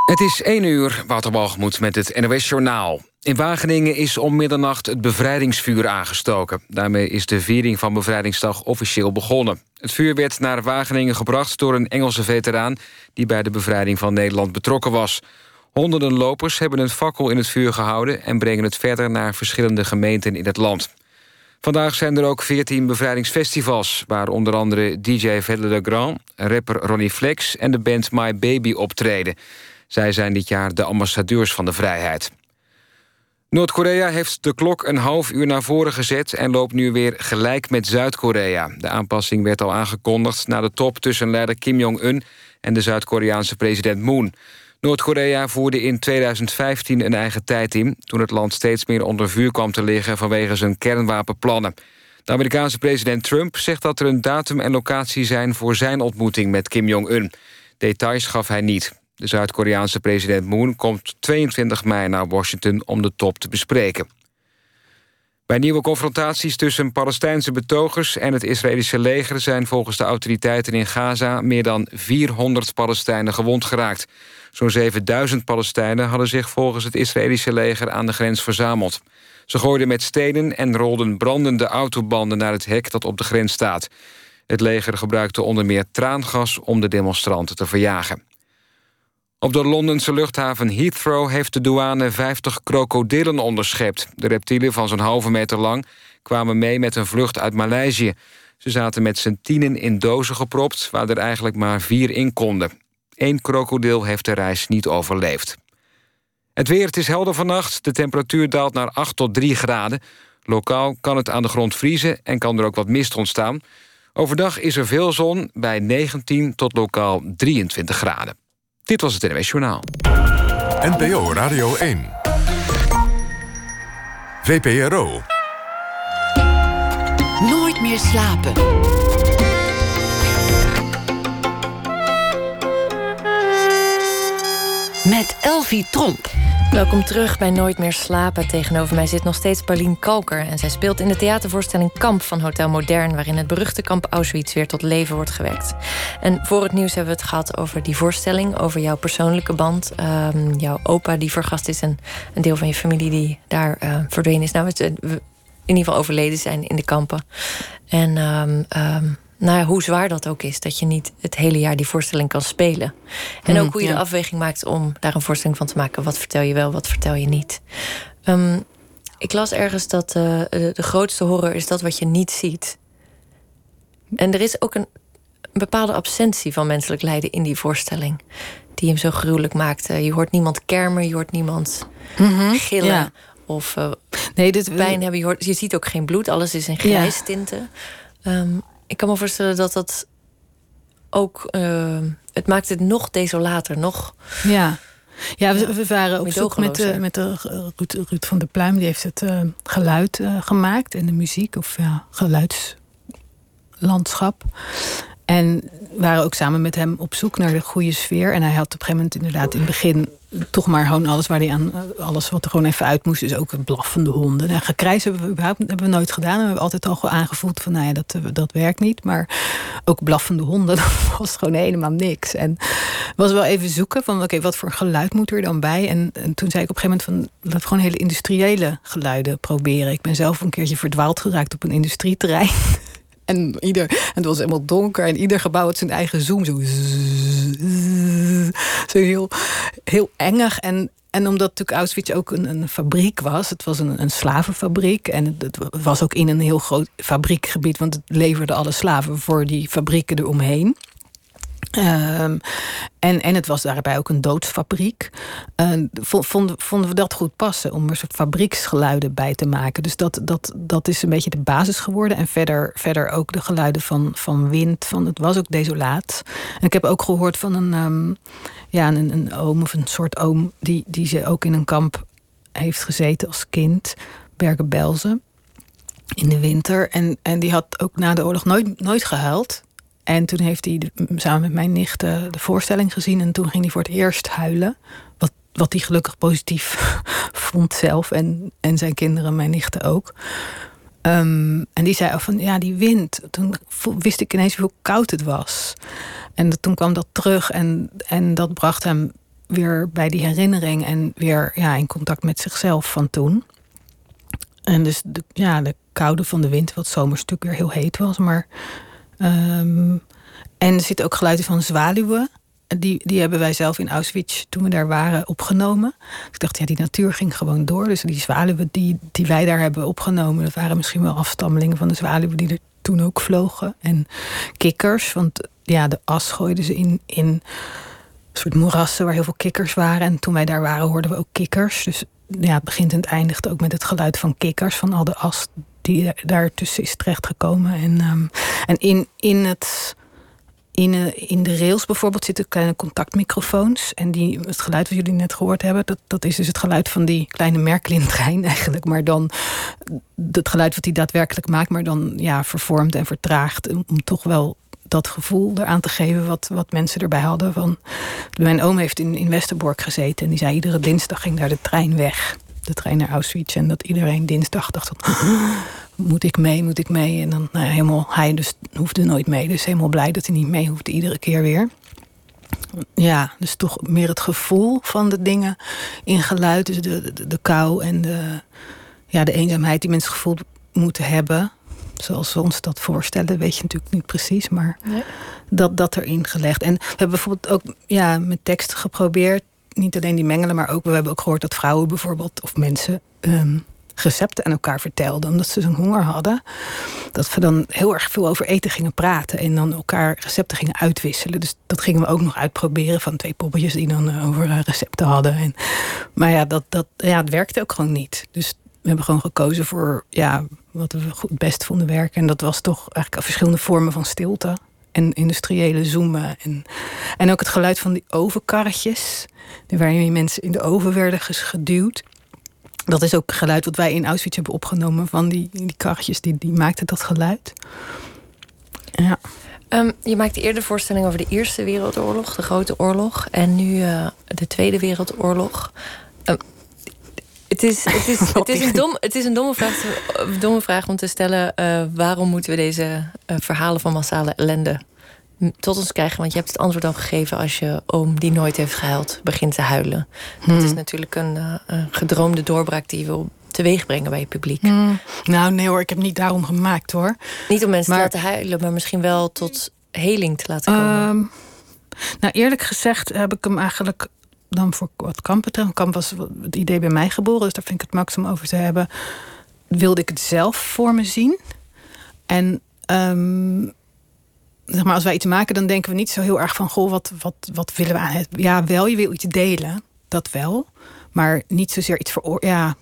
Het is 1 uur, Wouter Walgemoed met het NOS Journaal. In Wageningen is om middernacht het bevrijdingsvuur aangestoken. Daarmee is de viering van Bevrijdingsdag officieel begonnen. Het vuur werd naar Wageningen gebracht door een Engelse veteraan... die bij de bevrijding van Nederland betrokken was. Honderden lopers hebben een fakkel in het vuur gehouden... en brengen het verder naar verschillende gemeenten in het land. Vandaag zijn er ook 14 bevrijdingsfestivals... waar onder andere DJ Velle Le Grand, rapper Ronnie Flex... en de band My Baby optreden. Zij zijn dit jaar de ambassadeurs van de vrijheid. Noord-Korea heeft de klok een half uur naar voren gezet... en loopt nu weer gelijk met Zuid-Korea. De aanpassing werd al aangekondigd na de top tussen leider Kim Jong-un... en de Zuid-Koreaanse president Moon... Noord-Korea voerde in 2015 een eigen tijd in... toen het land steeds meer onder vuur kwam te liggen... vanwege zijn kernwapenplannen. De Amerikaanse president Trump zegt dat er een datum en locatie zijn... voor zijn ontmoeting met Kim Jong-un. Details gaf hij niet. De Zuid-Koreaanse president Moon komt 22 mei naar Washington... om de top te bespreken. Bij nieuwe confrontaties tussen Palestijnse betogers en het Israëlische leger... zijn volgens de autoriteiten in Gaza meer dan 400 Palestijnen gewond geraakt. Zo'n 7000 Palestijnen hadden zich volgens het Israëlische leger aan de grens verzameld. Ze gooiden met stenen en rolden brandende autobanden naar het hek dat op de grens staat. Het leger gebruikte onder meer traangas om de demonstranten te verjagen. Op de Londense luchthaven Heathrow heeft de douane 50 krokodillen onderschept. De reptielen van zo'n halve meter lang kwamen mee met een vlucht uit Maleisië. Ze zaten met z'n tienen in dozen gepropt... waar er eigenlijk maar vier in konden. Eén krokodil heeft de reis niet overleefd. Het weer, het is helder vannacht. De temperatuur daalt naar 8 tot 3 graden. Lokaal kan het aan de grond vriezen en kan er ook wat mist ontstaan. Overdag is er veel zon bij 19 tot lokaal 23 graden. Dit was het NWS Journaal. NPO Radio 1. VPRO. Nooit meer slapen. Met Elfie Tromp. Welkom terug bij Nooit meer slapen. Tegenover mij zit nog steeds Pauline Kalker. En zij speelt in de theatervoorstelling Kamp van Hotel Modern... waarin het beruchte kamp Auschwitz weer tot leven wordt gewekt. En voor het nieuws hebben we het gehad over die voorstelling... over jouw persoonlijke band. Um, jouw opa die vergast is en een deel van je familie die daar uh, verdwenen is. Nou, in ieder geval overleden zijn in de kampen. En... Um, um, nou ja, hoe zwaar dat ook is, dat je niet het hele jaar die voorstelling kan spelen. En ook hoe je ja. de afweging maakt om daar een voorstelling van te maken. Wat vertel je wel, wat vertel je niet. Um, ik las ergens dat uh, de, grootste horror is dat wat je niet ziet. En er is ook een, een bepaalde absentie van menselijk lijden in die voorstelling. Die hem zo gruwelijk maakt. je hoort niemand kermen, je hoort niemand mm -hmm, gillen. Ja. Of uh, nee, dit, pijn hebben. Je, hoort, je ziet ook geen bloed, alles is in grijs tinten. Um, ik kan me voorstellen dat dat ook. Uh, het maakt het nog desolater, nog. Ja. Ja, we, we waren op zoek met, uh, met de, Ruud, Ruud, van der Pluim. Die heeft het uh, geluid gemaakt en de muziek, of ja, geluidslandschap. En waren ook samen met hem op zoek naar de goede sfeer. En hij had op een gegeven moment inderdaad in het begin toch maar gewoon alles waar hij aan alles wat er gewoon even uit moest. Dus ook blaffende honden. En gekrijs hebben we überhaupt hebben we nooit gedaan. we hebben altijd al aangevoeld van nou ja, dat, dat werkt niet. Maar ook blaffende honden, *laughs* dat was gewoon helemaal niks. En was wel even zoeken van oké, wat voor geluid moet er dan bij? En, en, toen zei ik op een gegeven moment van laat gewoon hele industriële geluiden proberen. Ik ben zelf een keertje verdwaald geraakt op een industrieterrein. *laughs* En, ieder, en het was helemaal donker en ieder gebouw had zijn eigen zoom. Zo, heel, heel engig. En, en omdat natuurlijk Auschwitz ook een, een fabriek was. Het was een, een slavenfabriek. En het, het, was ook in een heel groot fabriekgebied. Want het leverde alle slaven voor die fabrieken eromheen. Um, en, en het was daarbij ook een doodsfabriek. Uh, vonden, vonden we dat goed passen om er soort fabrieksgeluiden bij te maken. Dus dat, dat, dat is een beetje de basis geworden. En verder, verder ook de geluiden van, van wind. Van, het was ook desolaat. En ik heb ook gehoord van een, um, ja, een, een oom of een soort oom... die, die ze ook in een kamp heeft gezeten als kind. Bergen-Belsen. In de winter. En, en die had ook na de oorlog nooit, nooit gehuild. En toen heeft hij samen met mijn nicht de voorstelling gezien. En toen ging hij voor het eerst huilen. Wat, wat hij gelukkig positief *laughs* vond zelf. En, en zijn kinderen, mijn nichten ook. Um, en die zei van, ja, die wind. Toen wist ik ineens hoe koud het was. En toen kwam dat terug. En, en dat bracht hem weer bij die herinnering. En weer ja, in contact met zichzelf van toen. En dus de, ja, de koude van de wind, wat zomers natuurlijk weer heel heet was. Maar Um, en er zitten ook geluiden van zwaluwen. Die, die hebben wij zelf in Auschwitz, toen we daar waren, opgenomen. Dus ik dacht, ja, die natuur ging gewoon door. Dus die zwaluwen die, die wij daar hebben opgenomen... dat waren misschien wel afstammelingen van de zwaluwen die er toen ook vlogen. En kikkers, want ja, de as gooiden ze in, in soort moerassen... waar heel veel kikkers waren. En toen wij daar waren, hoorden we ook kikkers. Dus ja, het begint en het eindigt ook met het geluid van kikkers... van al de as die daartussen is terechtgekomen. En, um, en in, in, het, in, uh, in de rails bijvoorbeeld zitten kleine contactmicrofoons. En die, het geluid wat jullie net gehoord hebben, dat, dat is dus het geluid van die kleine Merklin-trein *laughs* eigenlijk. Maar dan het geluid wat hij daadwerkelijk maakt, maar dan ja, vervormd en vertraagd. Om, toch wel dat gevoel eraan te geven wat, wat mensen erbij hadden. Van, mijn oom heeft in, in Westerbork gezeten en die zei iedere dinsdag ging daar de trein weg de trein naar Auschwitz. En dat iedereen dinsdag dacht: moet ik mee, moet ik mee? En dan nou helemaal, hij dus hoefde nooit mee. Dus helemaal blij dat hij niet mee hoefde, iedere keer weer. Ja, dus toch meer het gevoel van de dingen in geluid. Dus de, de, de kou en de, ja, de eenzaamheid die mensen gevoeld moeten hebben. Zoals we ons dat voorstellen, weet je natuurlijk niet precies. Maar nee. dat, dat erin gelegd. En we hebben bijvoorbeeld ook ja, met teksten geprobeerd niet alleen die mengelen, maar ook we hebben ook gehoord dat vrouwen bijvoorbeeld of mensen um, recepten aan elkaar vertelden omdat ze zo'n honger hadden. Dat we dan heel erg veel over eten gingen praten en dan elkaar recepten gingen uitwisselen. Dus dat gingen we ook nog uitproberen van twee poppetjes die dan over recepten hadden. En, maar ja, dat, dat, ja, het werkte ook gewoon niet. Dus we hebben gewoon gekozen voor ja, wat we het best vonden werken. En dat was toch eigenlijk verschillende vormen van stilte. En industriële zoomen. En, en ook het geluid van die ovenkarretjes. Waarin mensen in de oven werden geduwd. Dat is ook geluid wat wij in Auschwitz hebben opgenomen. Van die, die karretjes, die, die maakten dat geluid. Ja. Um, je maakte eerder voorstelling over de Eerste Wereldoorlog, de Grote Oorlog. En nu uh, de Tweede Wereldoorlog. Um, het is, het, is, *laughs* het, is een dom, het is een domme vraag, te, domme vraag om te stellen: uh, waarom moeten we deze uh, verhalen van massale ellende tot ons krijgen? Want je hebt het antwoord al gegeven als je oom die nooit heeft gehuild begint te huilen. Hmm. Dat is natuurlijk een, uh, een, gedroomde doorbraak die je wil teweeg brengen bij je publiek. Hmm. Nou, nee hoor, ik heb niet daarom gemaakt hoor. Niet om mensen maar... te laten huilen, maar misschien wel tot heling te laten komen. Um, nou, eerlijk gezegd heb ik hem eigenlijk dan voor wat kamp betreft. Kamp was het idee bij mij geboren, dus daar vind ik het max om over te hebben. Wilde ik het zelf voor me zien. En um, zeg maar, als wij iets maken, dan denken we niet zo heel erg van: goh, wat, wat, wat willen we aan Ja, wel, je wil iets delen, dat wel. Maar niet zozeer iets voor. Ja,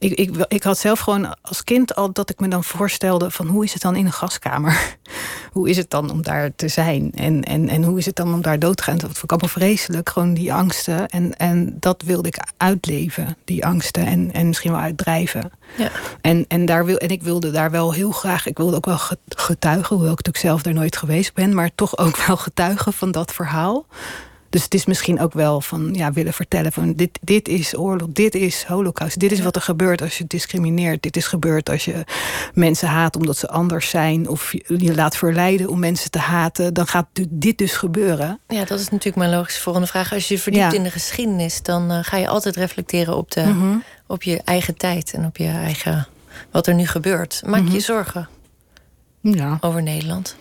ik, ik, ik had zelf gewoon als kind al dat ik me dan voorstelde van hoe is het dan in een gaskamer? *laughs* hoe is het dan om daar te zijn? En, en, en hoe is het dan om daar dood te gaan? Dat vond ik allemaal vreselijk, gewoon die angsten. En, en dat wilde ik uitleven, die angsten. En, en misschien wel uitdrijven. Ja. En, en, daar wil, en ik wilde daar wel heel graag, ik wilde ook wel getuigen, hoewel ik natuurlijk zelf daar nooit geweest ben, maar toch ook wel getuigen van dat verhaal. Dus het is misschien ook wel van ja, willen vertellen van dit, dit is oorlog, dit is holocaust, dit is wat er gebeurt als je discrimineert, dit is gebeurd als je mensen haat omdat ze anders zijn of je laat verleiden om mensen te haten, dan gaat dit dus gebeuren. Ja, dat is natuurlijk mijn logische volgende vraag. Als je verdiept in de geschiedenis, dan uh, ga je altijd reflecteren op, de, mhm. op je eigen tijd en op je eigen wat er nu gebeurt. Maak je mhm. zorgen ja. over Nederland?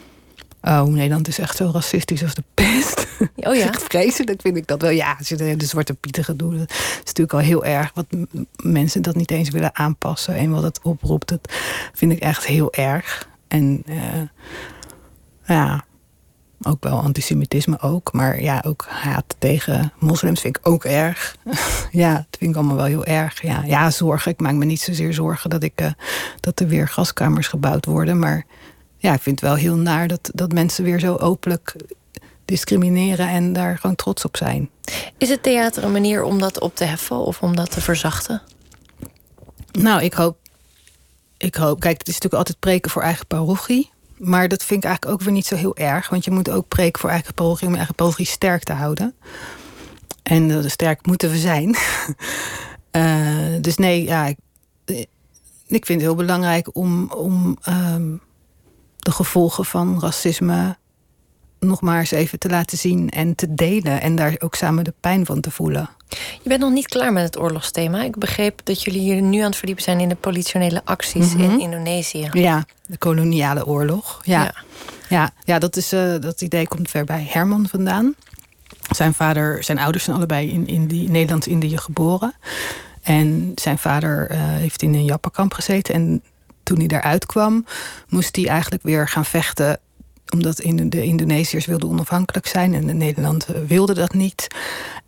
Oh, Nederland is echt zo racistisch als de pest. *laughs* Oh ja? Echt *laughs* vreselijk vind ik dat wel. Ja, als je de, de zwarte pieten gaat doen, dat is natuurlijk al heel erg. Wat mensen dat niet eens willen aanpassen en wat het oproept, dat vind ik echt heel erg. En uh, ja, ook wel antisemitisme ook. Maar ja, ook haat tegen moslims vind ik ook erg. *laughs* ja, dat vind ik allemaal wel heel erg. Ja, ja zorgen. Ik maak me niet zozeer zorgen dat, ik, uh, dat er weer gaskamers gebouwd worden. Maar ja, ik vind het wel heel naar dat, dat mensen weer zo openlijk discrimineren en daar gewoon trots op zijn. Is het theater een manier om dat op te heffen of om dat te verzachten? Nou, ik hoop. Ik hoop. Kijk, het is natuurlijk altijd preken voor eigen parochie. Maar dat vind ik eigenlijk ook weer niet zo heel erg. Want je moet ook preken voor eigen parochie om je eigen parochie sterk te houden. En uh, sterk moeten we zijn. uh, *laughs* dus nee, ja, ik, ik vind het heel belangrijk om, om um, de gevolgen van racisme nog maar eens even te laten zien en te delen. En daar ook samen de pijn van te voelen. Je bent nog niet klaar met het oorlogsthema. Ik begreep dat jullie hier nu aan het verdiepen zijn in de politionele acties in mhm. Indonesië. Ja, de koloniale oorlog. Ja, ja. ja, dat, is, uh, dat idee komt ver bij Herman vandaan. Zijn vader, zijn ouders zijn allebei in, in die Nederlands-Indië geboren. En zijn vader uh, heeft in een jappenkamp gezeten. En toen hij daaruit kwam, moest hij eigenlijk weer gaan vechten omdat de Indonesiërs wilden onafhankelijk zijn en de Nederland wilde dat niet.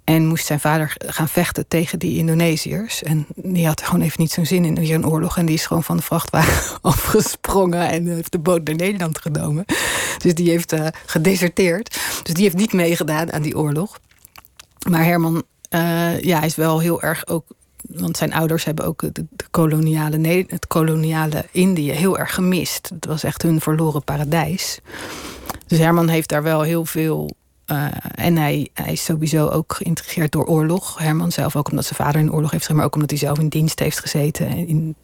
En moest zijn vader gaan vechten tegen die Indonesiërs. En die had gewoon even niet zo'n zin in weer een oorlog. En die is gewoon van de vrachtwagen *laughs* afgesprongen en heeft de boot naar Nederland genomen. Dus die heeft uh, gedeserteerd. Dus die heeft niet meegedaan aan die oorlog. Maar Herman uh, ja, is wel heel erg ook want zijn ouders hebben ook de, koloniale, het koloniale Indië heel erg gemist. Het was echt hun verloren paradijs. Dus Herman heeft daar wel heel veel. Uh, en hij, hij is sowieso ook geïntrigeerd door oorlog. Herman zelf ook omdat zijn vader in oorlog heeft gezeten, maar ook omdat hij zelf in dienst heeft gezeten. In,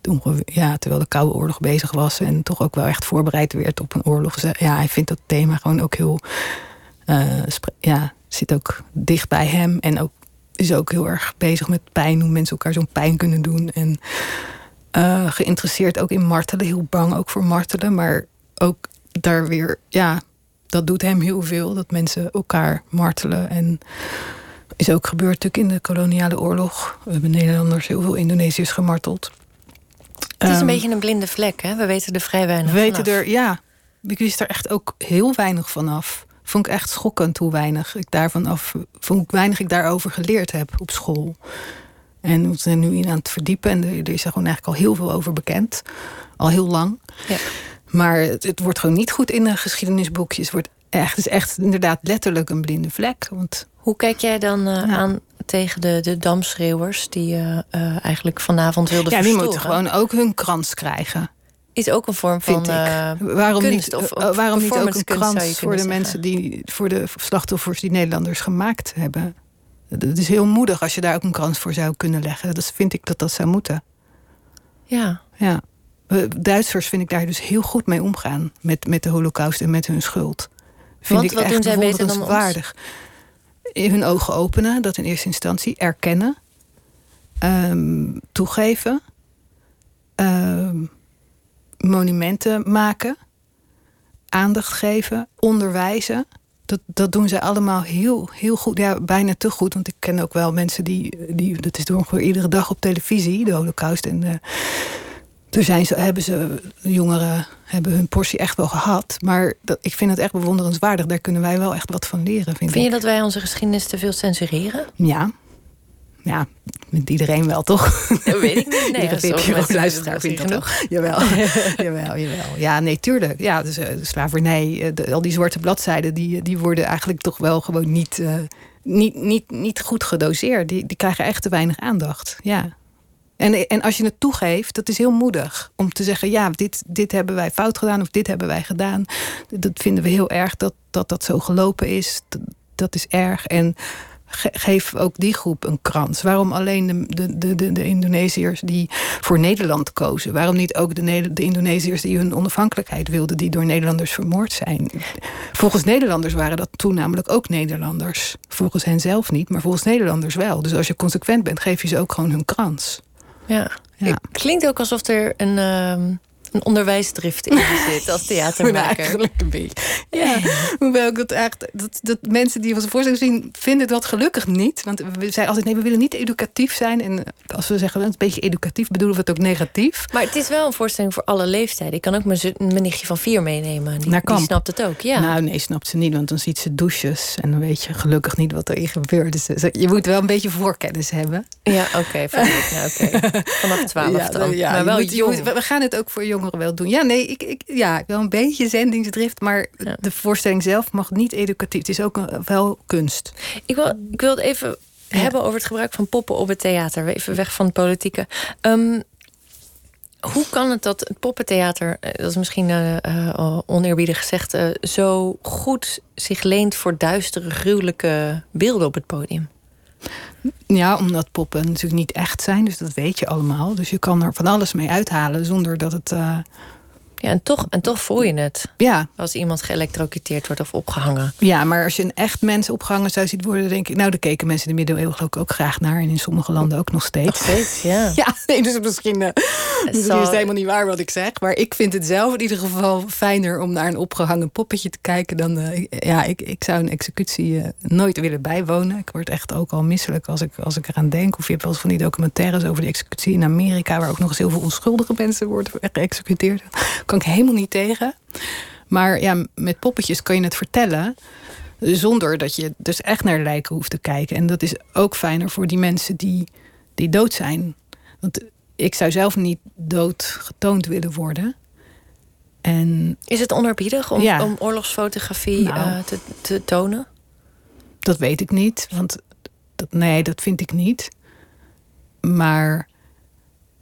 ja, terwijl de Koude Oorlog bezig was. En toch ook wel echt voorbereid werd op een oorlog. Dus, ja, hij vindt dat thema gewoon ook heel. Uh, ja, zit ook dicht bij hem. En ook is ook heel erg bezig met pijn, hoe mensen elkaar zo'n pijn kunnen doen. En uh, geïnteresseerd ook in martelen, heel bang ook voor martelen. Maar ook daar weer, ja, dat doet hem heel veel, dat mensen elkaar martelen. En is ook gebeurd natuurlijk in de koloniale oorlog. We hebben Nederlanders heel veel Indonesiërs gemarteld. Het is een um, beetje een blinde vlek, hè? We weten er vrij weinig We weten er, ja. Ik wist er echt ook heel weinig vanaf vond ik echt schokkend hoe weinig ik daarvan af, vond ik weinig ik daarover geleerd heb op school. En we zijn nu in aan het verdiepen. En er, is er gewoon eigenlijk al heel veel over bekend. Al heel lang. Ja. Maar het, het, wordt gewoon niet goed in de geschiedenisboekjes. Het, wordt echt, het is echt inderdaad letterlijk een blinde vlek. Want, Hoe kijk jij dan uh, aan tegen de, de damschreeuwers... die uh, uh, eigenlijk vanavond wilden Ja, die moeten gewoon ook hun krans krijgen. Is ook een vorm van waarom kunst, niet, of, of waarom niet ook een krans voor de zeggen. mensen die... voor de slachtoffers die Nederlanders gemaakt hebben? Het is heel moedig als je daar ook een krans voor zou kunnen leggen. Dat vind ik dat dat zou moeten. Ja. ja. Duitsers vind ik daar dus heel goed mee omgaan. Met, met de holocaust en met hun schuld. Vind Want ik wat echt doen zij beter dan waardig. In hun ogen openen, dat in eerste instantie. Erkennen. Um, toegeven. Um, monumenten maken. Aandacht geven. Onderwijzen dat, dat doen ze allemaal heel, heel goed. Ja, bijna te goed. Want ik ken ook wel mensen die. die dat is door ongeveer iedere dag op televisie, de Holocaust. En uh, toen zijn ze, hebben ze. Jongeren hebben hun portie echt wel gehad. Maar dat, ik vind het echt bewonderenswaardig. Daar kunnen wij wel echt wat van leren. Vind, vind ik. je dat wij onze geschiedenis te veel censureren? Ja. Ja, met iedereen wel, toch? Dat weet ik niet. Nee, *laughs* Iedere luisteraar vindt dat toch? Jawel, *laughs* jawel, jawel. Ja, nee, tuurlijk. Ja, dus, uh, slavernij, de, al die zwarte bladzijden... Die, die worden eigenlijk toch wel gewoon niet, uh, niet, niet, niet goed gedoseerd. Die, die krijgen echt te weinig aandacht, ja. En, en als je het toegeeft, dat is heel moedig. Om te zeggen, ja, dit, dit hebben wij fout gedaan... of dit hebben wij gedaan. Dat vinden we heel erg dat dat, dat zo gelopen is. Dat, dat is erg. En geef ook die groep een krans. Waarom alleen de, de, de, de Indonesiërs die voor Nederland kozen? Waarom niet ook de, de Indonesiërs die hun onafhankelijkheid wilden... die door Nederlanders vermoord zijn? Volgens Nederlanders waren dat toen namelijk ook Nederlanders. Volgens hen zelf niet, maar volgens Nederlanders wel. Dus als je consequent bent, geef je ze ook gewoon hun krans. Ja, ja. het klinkt ook alsof er een... Uh een onderwijsdrift in *laughs* zit als theatermaker. eigenlijk een beetje. Ja, hoewel ik dat echt... Dat, dat mensen die onze voorstelling zien, vinden dat gelukkig niet. Want we zijn altijd, nee, we willen niet educatief zijn. En als we zeggen, een beetje educatief, bedoelen we het ook negatief. Maar het is wel een voorstelling voor alle leeftijden. Ik kan ook mijn, mijn nichtje van vier meenemen. Die, Naar kamp. die snapt het ook, ja. Nou, nee, snapt ze niet, want dan ziet ze douches. En dan weet je gelukkig niet wat erin gebeurt. Dus je moet wel een beetje voorkennis hebben. Ja, oké. Okay. *laughs* Vanaf twaalf ja, dan. Ja, maar wel moet. Moet, we gaan het ook voor jongeren wel doen. Ja, nee, ik, ik, ja, wel een beetje zendingsdrift, maar ja. de voorstelling zelf mag niet educatief. Het is ook een, wel kunst. Ik wil, ik wil het even ja. hebben over het gebruik van poppen op het theater. Even weg van het politieke. Um, hoe kan het dat het poppentheater, dat is misschien uh, uh, oneerbiedig gezegd, uh, zo goed zich leent voor duistere, gruwelijke beelden op het podium? Ja, omdat poppen natuurlijk niet echt zijn, dus dat weet je allemaal. Dus je kan er van alles mee uithalen zonder dat het. Ja, en toch, en toch voel je het. Ja. Als iemand geëlektrocuteerd wordt of opgehangen. Ja, maar als je een echt mens opgehangen zou zien worden, denk ik. Nou, daar keken mensen in de middeleeuwen ook, ook graag naar. En in sommige landen ook nog steeds. Nog steeds, ja. *laughs* Ja, nee, dus misschien, uh, misschien is het helemaal niet waar wat ik zeg. Maar ik vind het zelf in ieder geval fijner om naar een opgehangen poppetje te kijken. Dan, uh, ja, ik, ik zou een executie uh, nooit willen bijwonen. Ik word echt ook al misselijk als ik, als ik eraan denk. Of je hebt wel eens van die documentaires over die executie in Amerika, waar ook nog eens heel veel onschuldige mensen worden geëxecuteerd. Kan ik helemaal niet tegen. Maar ja, met poppetjes kan je het vertellen. Zonder dat je dus echt naar lijken hoeft te kijken. En dat is ook fijner voor die mensen die, die dood zijn. Want ik zou zelf niet dood getoond willen worden. En, is het onerbiedig om, ja. om oorlogsfotografie nou, uh, te, te tonen? Dat weet ik niet. Want dat, nee, dat vind ik niet. Maar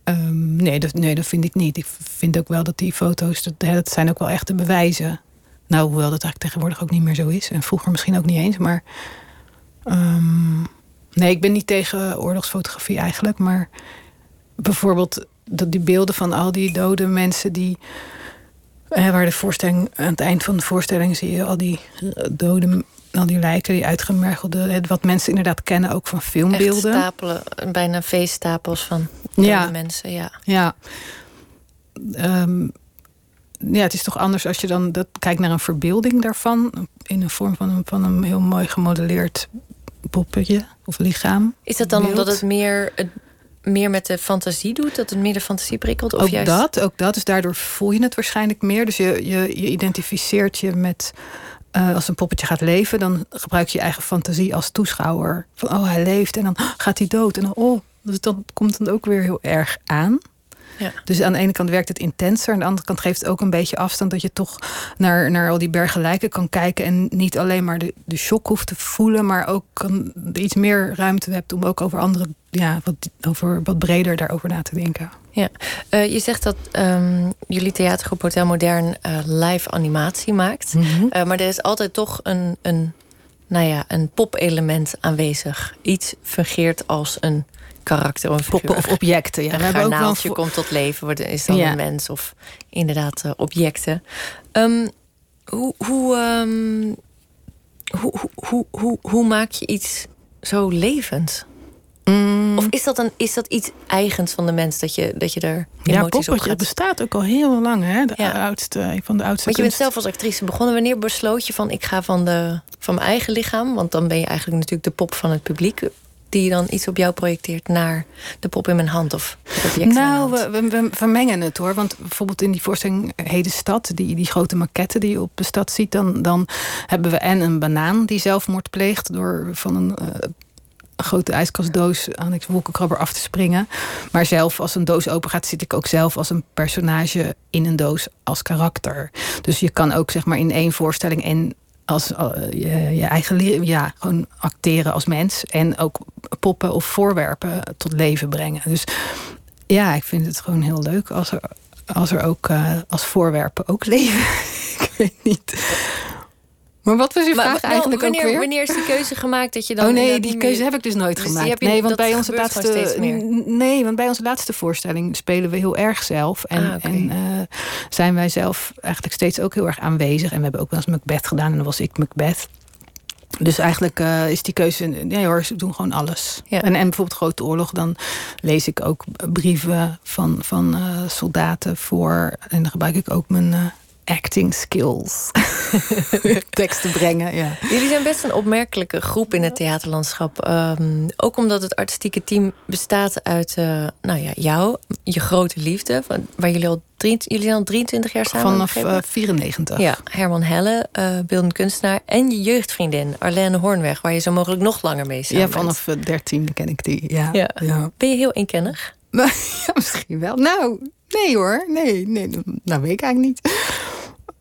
um, nee, dat, nee, dat vind ik niet. Ik vind ook wel dat die foto's, dat, dat zijn ook wel echte bewijzen. Nou, hoewel dat eigenlijk tegenwoordig ook niet meer zo is. En vroeger misschien ook niet eens. Maar um, nee, ik ben niet tegen oorlogsfotografie eigenlijk. Maar bijvoorbeeld dat die beelden van al die dode mensen die... Eh, waar de voorstelling, aan het eind van de voorstelling zie je al die dode al die lijken, die uitgemergelde, wat mensen inderdaad kennen ook van filmbeelden. Echt stapelen, bijna veestapels van ja. mensen, ja. Ja. Um, ja, het is toch anders als je dan dat, kijkt naar een verbeelding daarvan. In de vorm van een, van een heel mooi gemodelleerd poppetje of lichaam. Is dat dan beeld. omdat het meer, het meer met de fantasie doet? Dat het meer de fantasie prikkelt? Of ook juist... dat, ook dat. Dus daardoor voel je het waarschijnlijk meer. Dus je, je, je identificeert je met... Uh, als een poppetje gaat leven, dan gebruik je je eigen fantasie als toeschouwer. Van, oh, hij leeft en dan gaat hij dood. En dan, oh, Dus dat komt dan ook weer heel erg aan. Ja. Dus aan de ene kant werkt het intenser. Aan de andere kant geeft het ook een beetje afstand. Dat je toch naar, naar al die bergen lijken kan kijken. En niet alleen maar de, de shock hoeft te voelen. Maar ook kan, iets meer ruimte hebt om ook over andere. Ja, wat, over, wat breder daarover na te denken. Ja, uh, je zegt dat um, jullie theatergroep Hotel Modern uh, live animatie maakt. Mm -hmm. uh, maar er is altijd toch een, een, nou ja, een pop-element aanwezig. Iets fungeert als een karakter of poppen of objecten. Ja, een we hebben ook wel komt tot leven, wordt is dan ja. een mens of inderdaad uh, objecten. Um, hoe, hoe, um, hoe, hoe, hoe, maak je iets zo levend? Mm. Of is dat, een, is dat iets eigens van de mens dat je, dat je er emoties ja, op gaat? Het bestaat ook al heel lang, hè? De ja. oudste, van de oudste. Want je bent zelf als actrice begonnen. Wanneer besloot je van ik ga van, de, van mijn eigen lichaam? Want dan ben je eigenlijk natuurlijk de pop van het publiek die dan iets op jou projecteert naar de pop in mijn hand of Nou, we, we, we, vermengen het hoor. Want bijvoorbeeld in die voorstelling Heden Stad, die, die grote maquette die je op de stad ziet, dan, dan hebben we en een banaan die zelfmoord pleegt door van een. Uh, grote ijskastdoos aan een wolkenkrabber af te springen. Maar zelf, als een doos open gaat, zit ik ook zelf als een personage in een doos als karakter. Dus je kan ook zeg maar in één voorstelling en als uh, je, je, eigen ja, gewoon acteren als mens. En ook poppen of voorwerpen tot leven brengen. Dus ja, ik vind het gewoon heel leuk als er, als er ook uh, als voorwerpen ook *laughs* leven. ik weet niet. Maar wat was je vraag maar, eigenlijk wanneer, ook weer? Wanneer is die keuze gemaakt dat je dan... Oh nee, die keuze heb ik dus nooit dus gemaakt. Nee, want bij onze laatste... Nee, want bij onze laatste voorstelling spelen we heel erg zelf. En, ah, okay. en uh, zijn wij zelf eigenlijk steeds ook heel erg aanwezig. En we hebben ook wel eens Macbeth gedaan en dan was ik Macbeth. Dus eigenlijk uh, is die keuze... Nee hoor, ze doen gewoon alles. Ja. En, en bijvoorbeeld Grote Oorlog, dan lees ik ook brieven van, van uh, soldaten voor. En dan gebruik ik ook mijn... Acting skills. *laughs* Teksten brengen, ja. Jullie zijn best een opmerkelijke groep in het theaterlandschap. Um, ook omdat het artistieke team bestaat uit uh, nou ja, jou, je grote liefde... Van, waar jullie al, drie, jullie zijn al 23 jaar samen Vanaf uh, 94. Ja, Herman Helle, uh, beeldend kunstenaar... en je jeugdvriendin Arlene Hoornweg... waar je zo mogelijk nog langer mee samen Ja, vanaf 13 ken ik die, ja. ja. ja. Ben je heel inkennig? *laughs* ja, misschien wel. Nou, nee hoor. Nee, nee, nou weet ik eigenlijk niet.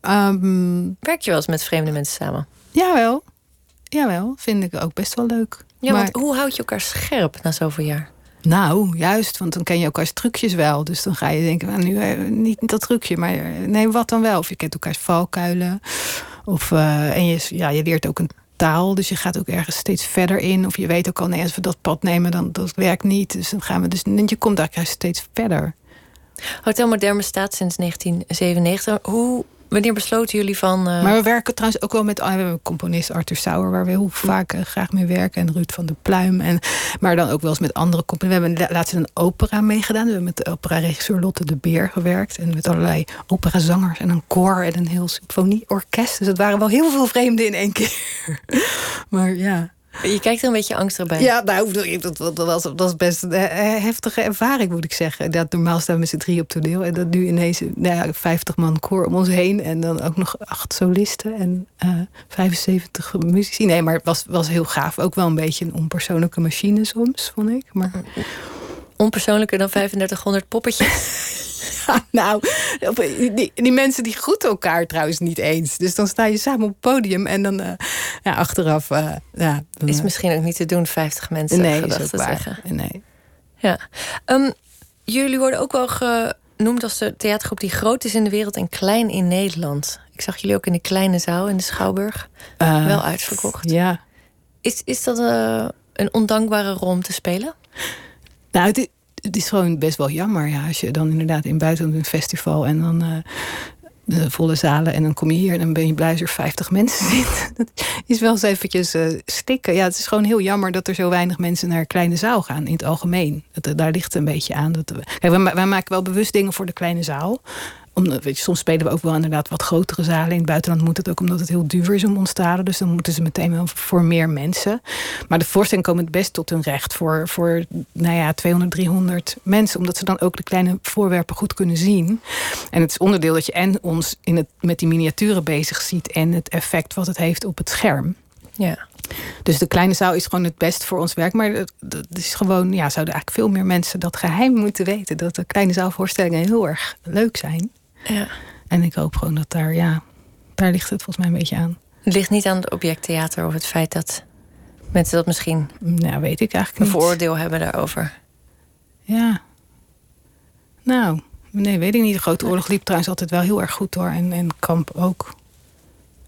Um, Werk je wel eens met vreemde mensen samen? Jawel. Jawel, vind ik ook best wel leuk. Ja, maar... want hoe houd je elkaar scherp na zoveel jaar? Nou, juist, want dan ken je elkaars trucjes wel. Dus dan ga je denken, nou, nu eh, niet dat trucje, maar eh, nee, wat dan wel? Of je kent elkaars valkuilen. Of, uh, en je, ja, je leert ook een taal, dus je gaat ook ergens steeds verder in. Of je weet ook al, nee, als we dat pad nemen, dan dat werkt niet. Dus dan gaan we dus, je komt eigenlijk steeds verder. Hotel Modern bestaat sinds 1997. Hoe Wanneer besloten jullie van. Uh... Maar we werken trouwens ook wel met oh, we hebben componist Arthur Sauer, waar we heel vaak uh, graag mee werken. En Ruud van der Pluim. En, maar dan ook wel eens met andere componisten. We hebben laatst een opera meegedaan. We hebben met de opera-regisseur Lotte de Beer gewerkt. En met allerlei operazangers en een koor en een heel symfonieorkest. Dus het waren wel heel veel vreemden in één keer. *laughs* maar ja. Je kijkt er een beetje angstig bij. Ja, nou, dat, dat, was, dat was best een heftige ervaring, moet ik zeggen. Dat normaal staan we met z'n drie op toneel. En dat nu ineens nou ja, 50 man koor om ons heen. En dan ook nog acht solisten en uh, 75 muzici. Nee, maar het was, was heel gaaf. Ook wel een beetje een onpersoonlijke machine soms, vond ik. Maar... Onpersoonlijker dan 3500 poppetjes? *laughs* nou, die, die, mensen die groeten elkaar trouwens niet eens. Dus dan sta je samen op het podium en dan uh, ja, achteraf. Uh, ja, dan, is misschien ook niet te doen, 50 mensen nee, gedacht te zeggen. Nee. Ja. Um, jullie worden ook wel genoemd als de theatergroep die groot is in de wereld en klein in Nederland. Ik zag jullie ook in de kleine zaal in de Schouwburg. Uh, wel uitverkocht. Ja. Is, is dat een ondankbare rol om te spelen? Nou, het, het is gewoon best wel jammer. Ja, als je dan inderdaad in buiten een festival en dan uh, de volle zalen en dan kom je hier en dan ben je blij als er 50 mensen *laughs* zitten. Dat is wel eens eventjes uh, stikken. Ja, het is gewoon heel jammer dat er zo weinig mensen naar kleine zaal gaan in het algemeen. Dat, daar ligt een beetje aan. Dat we, kijk, wij, wij maken wel bewust dingen voor de kleine zaal om, weet je, soms spelen we ook wel inderdaad wat grotere zalen. In het buitenland moet het ook omdat het heel duur is om ons te Dus dan moeten ze meteen wel voor meer mensen. Maar de voorstelling komen het best tot hun recht voor, voor nou ja, 200, 300 mensen. Omdat ze dan ook de kleine voorwerpen goed kunnen zien. En het is onderdeel dat je en ons in het, met die miniaturen bezig ziet. En het effect wat het heeft op het scherm. Ja. Dus de kleine zaal is gewoon het best voor ons werk. Maar het is gewoon, ja, zouden eigenlijk veel meer mensen dat geheim moeten weten. Dat de kleine zaalvoorstellingen heel erg leuk zijn. Ja. En ik hoop gewoon dat daar, ja, daar ligt het volgens mij een beetje aan. Het ligt niet aan het objecttheater of het feit dat mensen dat misschien. Nou, weet ik eigenlijk een vooroordeel hebben daarover. Ja. Nou, nee, weet ik niet. De Grote Oorlog liep trouwens altijd wel heel erg goed door. En, en Kamp ook.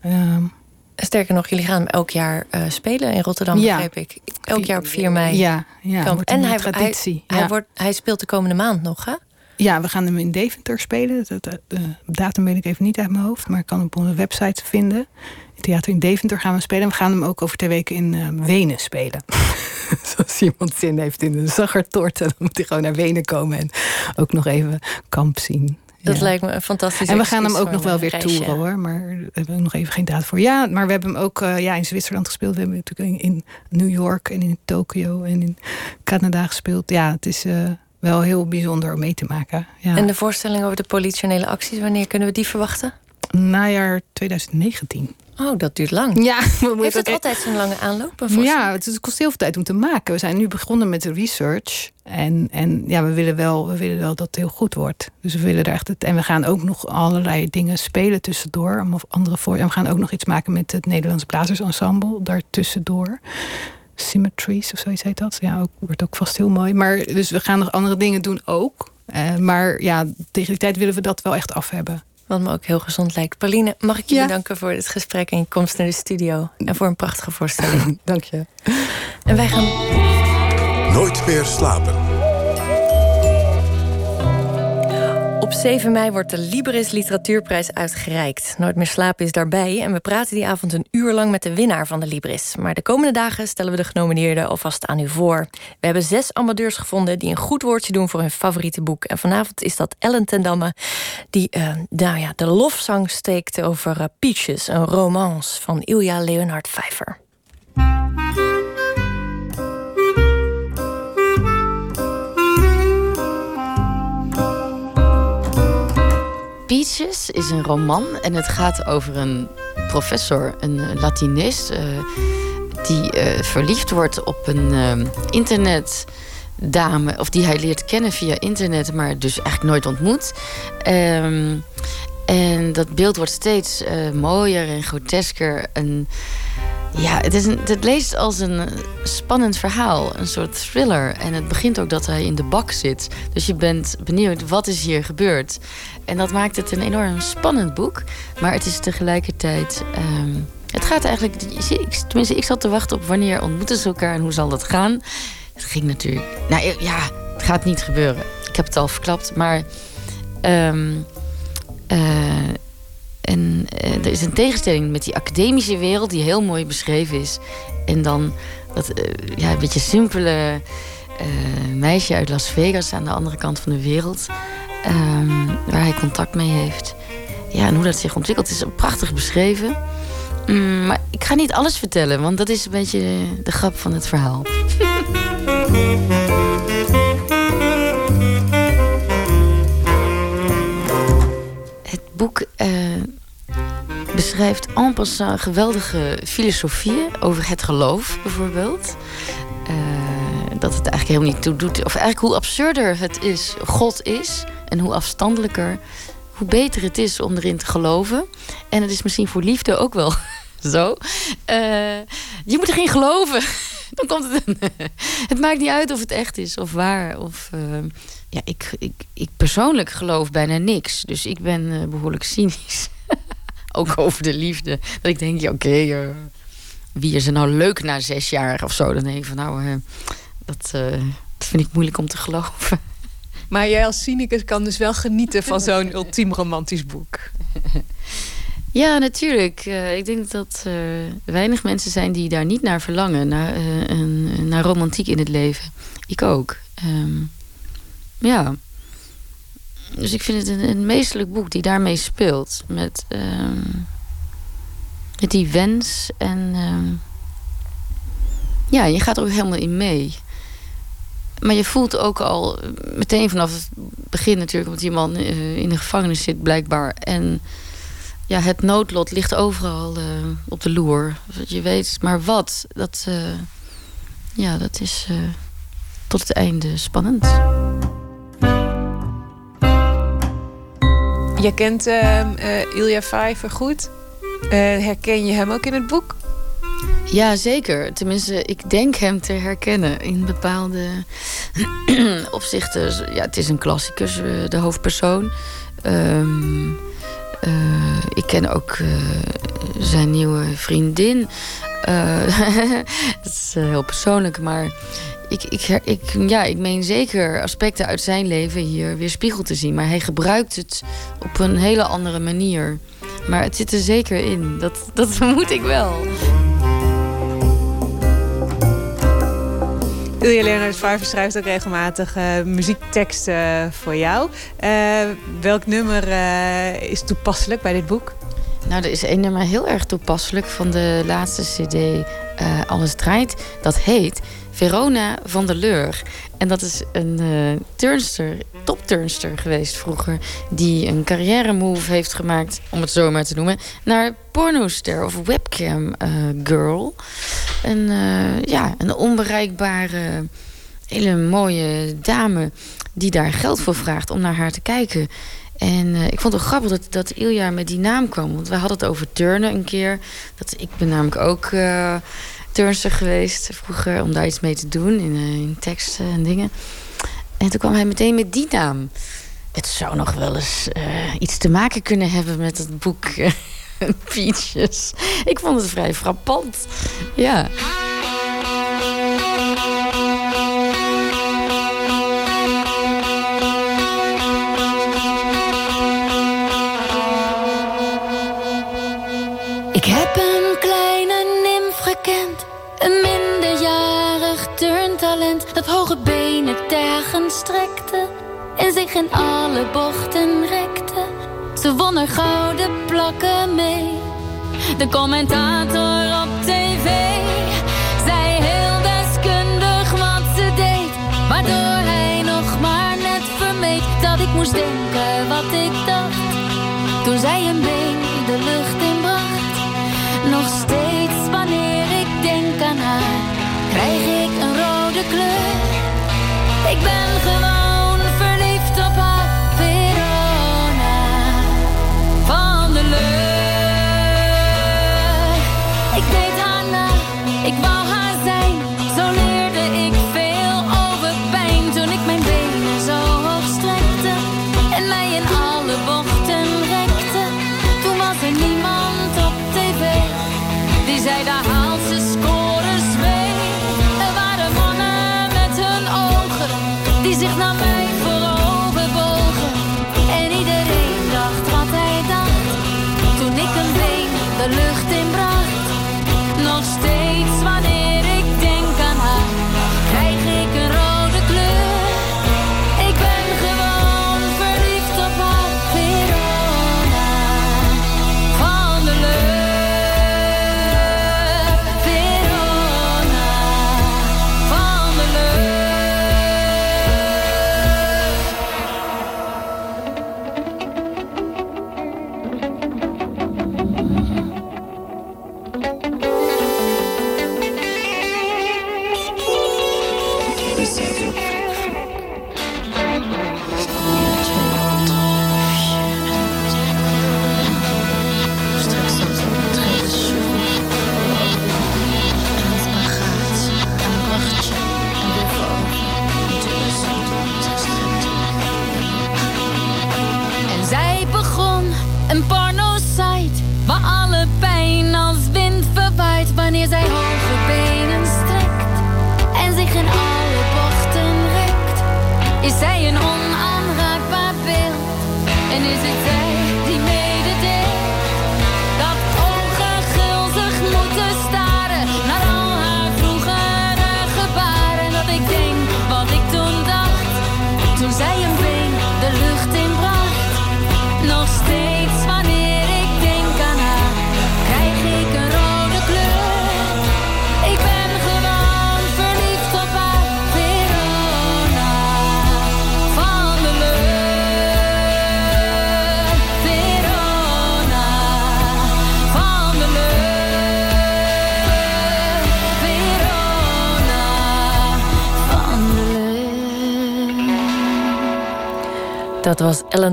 Um, Sterker nog, jullie gaan hem elk jaar uh, spelen in Rotterdam, ja. begreep ik. Elk jaar op 4 mei. Ja, ja en hij, traditie. Hij, hij, wordt, hij speelt de komende maand nog, hè? Ja, we gaan hem in Deventer spelen. De, datum weet ik even niet uit mijn hoofd, maar ik kan hem op onze website vinden. In theater in Deventer gaan we spelen. We gaan hem ook over twee weken in uh, Wenen spelen. *laughs* Zoals iemand zin heeft in een zaggertort, dan moet hij gewoon naar Wenen komen en ook nog even kamp zien. Dat lijkt me een fantastisch. En we gaan hem ook nog wel weer toeren hoor. Maar we hebben nog even geen daad voor. Ja, maar we hebben hem ook uh, ja, in Zwitserland gespeeld. We hebben natuurlijk in New York en in Tokio en in Canada gespeeld. Ja, het is uh, wel heel bijzonder om mee te maken. Ja. En de voorstelling over de politionele acties, wanneer kunnen we die verwachten? Najaar 2019. Oh, dat duurt lang. Ja, *laughs* Heeft het altijd zo'n lange aanloop? Ja, het kost heel veel tijd om te maken. We zijn nu begonnen met de research. En, en ja, we willen, wel, we willen wel dat het heel goed wordt. Dus we willen er echt het. En we gaan ook nog allerlei dingen spelen tussendoor. Of andere voor. En we gaan ook nog iets maken met het Nederlands Blazersensemble daartussendoor. Symmetries of zoiets heet dat. Ja, ook, wordt ook vast heel mooi. Maar dus we gaan nog andere dingen doen ook. Uh, maar ja, tegen die tijd willen we dat wel echt af hebben. Wat me ook heel gezond lijkt. Pauline, mag ik je bedanken voor het gesprek en je komst naar de studio. En voor een prachtige voorstelling. *laughs* Dank je. En wij gaan... Nooit meer slapen. Op 7 mei wordt de Libris Literatuurprijs uitgereikt. Nooit meer slapen is daarbij en we praten die avond een uur lang met de winnaar van de Libris. Maar de komende dagen stellen we de genomineerden alvast aan u voor. We hebben zes ambassadeurs gevonden die een goed woordje doen voor hun favoriete boek. En vanavond is dat Ellen ten Damme die uh, nou ja, de lofzang steekt over uh, Peaches, een romance van Ilja Leonhard Vijver. Peaches is een roman en het gaat over een professor, een Latinist, uh, die uh, verliefd wordt op een uh, internetdame, of die hij leert kennen via internet, maar dus eigenlijk nooit ontmoet. Um, en dat beeld wordt steeds mooier en grotesker. En ja, het, is een, het leest als een spannend verhaal, een soort thriller. En het begint ook dat hij in de bak zit. Dus je bent benieuwd, wat is hier gebeurd? En dat maakt het een enorm spannend boek. Maar het is tegelijkertijd... Um, het gaat eigenlijk... Tenminste, ik zat te wachten op wanneer ontmoeten ze elkaar... en hoe zal dat gaan. Het ging natuurlijk... Nou ja, het gaat niet gebeuren. Ik heb het al verklapt, maar... Uh, en uh, er is een tegenstelling met die academische wereld... die heel mooi beschreven is. En dan dat uh, ja, een beetje simpele meisje uit Las Vegas... aan de andere kant van de wereld... Um, waar hij contact mee heeft. Ja, en hoe dat zich ontwikkelt is prachtig beschreven. Mm, maar ik ga niet alles vertellen, want dat is een beetje de grap van het verhaal. *laughs* boek uh, beschrijft en passant geweldige filosofieën over het geloof, bijvoorbeeld. Uh, dat het eigenlijk helemaal niet toe doet. Of eigenlijk hoe absurder het is, God is. En hoe afstandelijker, hoe beter het is om erin te geloven. En het is misschien voor liefde ook wel *laughs* zo. Uh, je moet erin geloven. *laughs* Dan komt het. *laughs* het maakt niet uit of het echt is of waar. Of, uh, ja, ik, ik, ik persoonlijk geloof bijna niks. Dus ik ben uh, behoorlijk cynisch. *laughs* ook over de liefde. Dat ik denk, ja, oké, okay, wie is er nou leuk na zes jaar of zo? Dan denk ik van, nou, dat, dat vind ik moeilijk om te geloven. Maar jij als cynicus kan dus wel genieten van zo'n ultiem romantisch boek. Ja, natuurlijk. Uh, ik denk dat uh, weinig mensen zijn die daar niet naar verlangen. Naar, een, naar romantiek in het leven. Ik ook. Um, ja. Dus ik vind het een, een, meestelijk boek die daarmee speelt. Met, um, met die wens. En um, ja, je gaat er ook helemaal in mee. Maar je voelt ook al meteen vanaf het begin natuurlijk... want die man eh, in de gevangenis zit blijkbaar. En ja, het noodlot ligt overal uh, op de loer. Je weet maar wat. Dat, uh, ja, dat is uh, tot het einde spannend. Je kent Ilja Vijver goed. herken je hem ook in het boek? Ja, zeker. Tenminste, ik denk hem te herkennen in bepaalde *clears throat* opzichten. Ja, het is een klassicus, de hoofdpersoon. Um, uh, ik ken ook uh, zijn nieuwe vriendin. Uh, *laughs* dat is heel persoonlijk, maar ik, ik, ik, ja, ik meen zeker aspecten uit zijn leven hier weer spiegel te zien. Maar hij gebruikt het op een hele andere manier. Maar het zit er zeker in. Dat, *laughs* dat vermoed ik wel. Ilja Leonard Vijver schrijft ook regelmatig uh, muziekteksten voor jou. Uh, welk nummer uh, is toepasselijk bij dit boek? Nou, er is één nummer heel erg toepasselijk van de laatste CD Alles Draait. Dat heet Verona van der Leur. En dat is een turnster, topturnster geweest vroeger... die een carrière move heeft gemaakt, om het zo maar te noemen... naar pornoster of webcam uh, girl. En uh, ja, een onbereikbare, hele mooie dame... die daar geld voor vraagt om naar haar te kijken... En uh, ik vond het grappig dat, dat Ilja met die naam kwam. Want we hadden het over turnen een keer. Dat, ik ben namelijk ook turnster geweest vroeger om daar iets mee te doen in, in teksten en dingen. En toen kwam hij meteen met die naam. Het zou nog wel eens uh, iets te maken kunnen hebben met het boek *laughs* Peaches. Ik vond het vrij frappant. Ja. Strekte en zich in alle bochten rekte. Ze won er gouden plakken mee. De commentator op tv zei heel deskundig wat ze deed, waardoor hij nog maar net vermeed dat ik moest denken wat ik dacht. Toen zij een been de lucht inbracht, nog steeds wanneer ik denk aan haar, krijg ik een rode kleur. Ik ben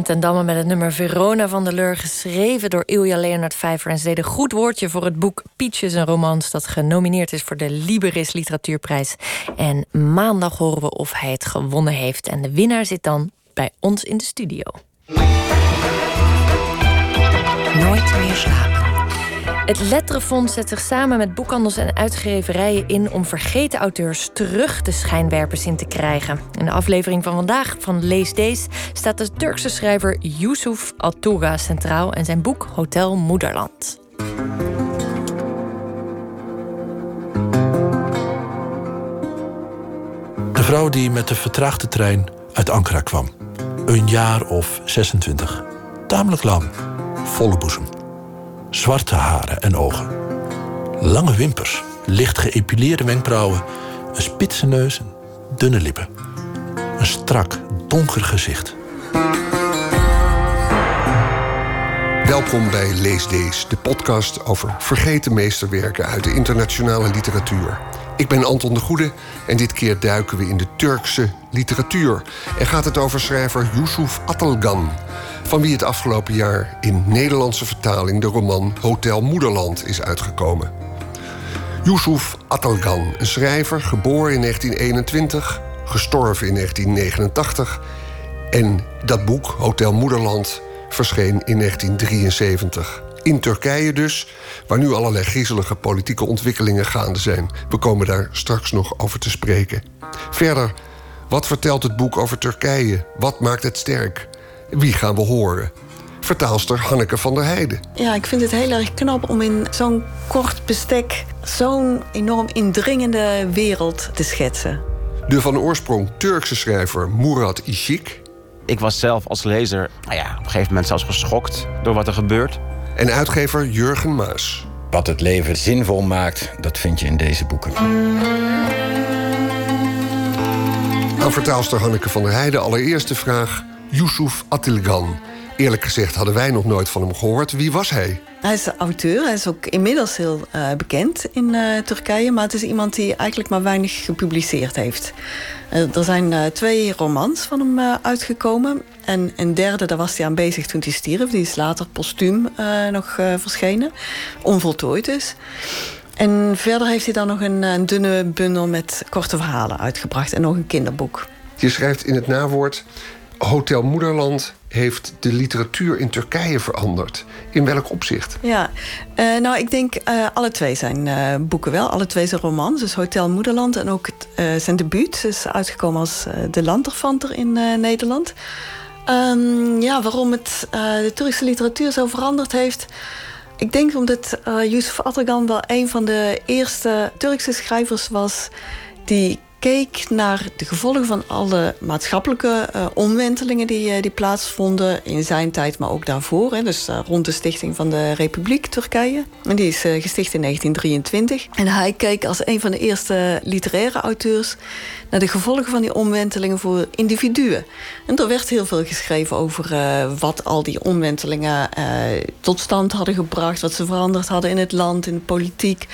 ten Damme met het nummer Verona van der Leur... geschreven door Ilja Leonard Vijver. En ze deed een goed woordje voor het boek Pietjes, een romans... dat genomineerd is voor de Liberis Literatuurprijs. En maandag horen we of hij het gewonnen heeft. En de winnaar zit dan bij ons in de studio. Nooit meer slapen. Het Letterenfonds zet zich samen met boekhandels en uitgeverijen in om vergeten auteurs terug de schijnwerpers in te krijgen. In de aflevering van vandaag van Lees Deze staat de Turkse schrijver Yusuf Altuga centraal en zijn boek Hotel Moederland. De vrouw die met de vertraagde trein uit Ankara kwam. Een jaar of 26. Tamelijk lang. Volle boezem. Zwarte haren en ogen. Lange wimpers. Licht geëpileerde wenkbrauwen. Een spitse neus en dunne lippen. Een strak, donker gezicht. Welkom bij Lees Deze, de podcast over vergeten meesterwerken uit de internationale literatuur. Ik ben Anton de Goede en dit keer duiken we in de Turkse literatuur. En gaat het over schrijver Yusuf Atılgan, van wie het afgelopen jaar in Nederlandse vertaling de roman Hotel Moederland is uitgekomen. Yusuf Atılgan, een schrijver, geboren in 1921, gestorven in 1989. En dat boek, Hotel Moederland, verscheen in 1973. In Turkije dus, waar nu allerlei griezelige politieke ontwikkelingen gaande zijn. We komen daar straks nog over te spreken. Verder, wat vertelt het boek over Turkije? Wat maakt het sterk? Wie gaan we horen? Vertaalster Hanneke van der Heijden. Ja, ik vind het heel erg knap om in zo'n kort bestek zo'n enorm indringende wereld te schetsen. De van oorsprong Turkse schrijver Murat Işık. Ik was zelf als lezer nou ja, op een gegeven moment zelfs geschokt door wat er gebeurt. En uitgever Jurgen Maas. Wat het leven zinvol maakt, dat vind je in deze boeken. Aan vertaalster Hanneke van der Heijden allereerst de vraag... Yusuf Atılgan. Eerlijk gezegd hadden wij nog nooit van hem gehoord. Wie was hij? Hij is auteur, hij is ook inmiddels heel uh, bekend in uh, Turkije... maar het is iemand die eigenlijk maar weinig gepubliceerd heeft. Uh, er zijn twee romans van hem uitgekomen. En een derde, daar was hij aan bezig toen hij stierf. Die is later postuum nog verschenen. Onvoltooid dus. En verder heeft hij dan nog een, een dunne bundel met korte verhalen uitgebracht... en nog een kinderboek. Je schrijft in het nawoord... Hotel Moederland heeft de literatuur in Turkije veranderd. In welk opzicht? Ja, uh, nou ik denk uh, alle twee zijn uh, boeken wel. Alle twee zijn romans. Dus Hotel Moederland en ook zijn debuut is uitgekomen als De Lanterfanter in Nederland. Um, ja, waarom het de Turkse literatuur zo veranderd heeft... Ik denk omdat Yusuf Atılgan wel een van de eerste Turkse schrijvers was... die keek naar de gevolgen van alle maatschappelijke uh, omwentelingen die, uh, die plaatsvonden in zijn tijd, maar ook daarvoor. Hè, dus uh, rond de stichting van de Republiek Turkije. En die is gesticht in 1923. En hij keek als een van de eerste literaire auteurs naar de gevolgen van die omwentelingen voor individuen. En er werd heel veel geschreven over wat al die omwentelingen tot stand hadden gebracht, wat ze veranderd hadden in het land, in de politiek.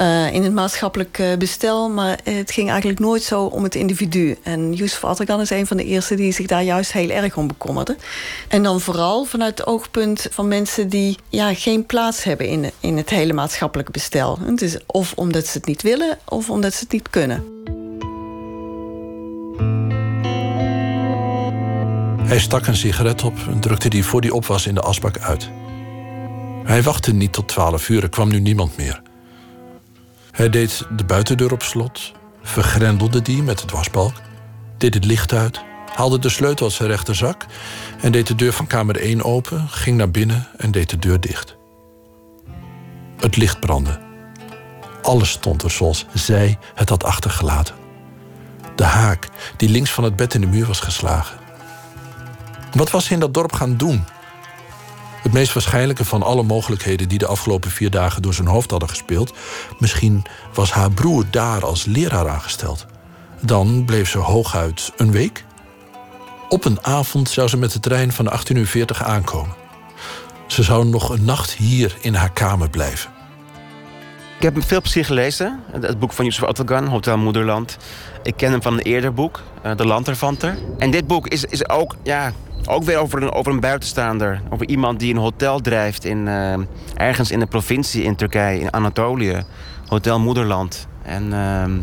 Uh, in het maatschappelijk uh, bestel. Maar het ging eigenlijk nooit zo om het individu. En Yusuf Atakan is een van de eerste die zich daar juist heel erg om bekommerde. En dan vooral vanuit het oogpunt van mensen die ja, geen plaats hebben in, in het hele maatschappelijke bestel. Het is of omdat ze het niet willen of omdat ze het niet kunnen. Hij stak een sigaret op en drukte die voor die op was in de asbak uit. Hij wachtte niet tot twaalf uur, er kwam nu niemand meer. Hij deed de buitendeur op slot, vergrendelde die met het wasbalk, deed het licht uit, haalde de sleutel uit zijn rechterzak en deed de deur van kamer 1 open, ging naar binnen en deed de deur dicht. Het licht brandde. Alles stond er zoals zij het had achtergelaten. De haak die links van het bed in de muur was geslagen. Wat was ze in dat dorp gaan doen? Het meest waarschijnlijke van alle mogelijkheden die de afgelopen vier dagen door zijn hoofd hadden gespeeld. Misschien was haar broer daar als leraar aangesteld. Dan bleef ze hooguit een week. Op een avond zou ze met de trein van 18.40 uur aankomen. Ze zou nog een nacht hier in haar kamer blijven. Ik heb veel plezier gelezen. Het boek van Yusuf Atılgan, Hotel Moederland. Ik ken hem van een eerder boek, De Lanterfanter. En dit boek is, is ook ja, Ook weer over een, over een buitenstaander. Over iemand die een hotel drijft in, eh, ergens in de provincie in Turkije, in Anatolië. Hotel Moederland. En ehm,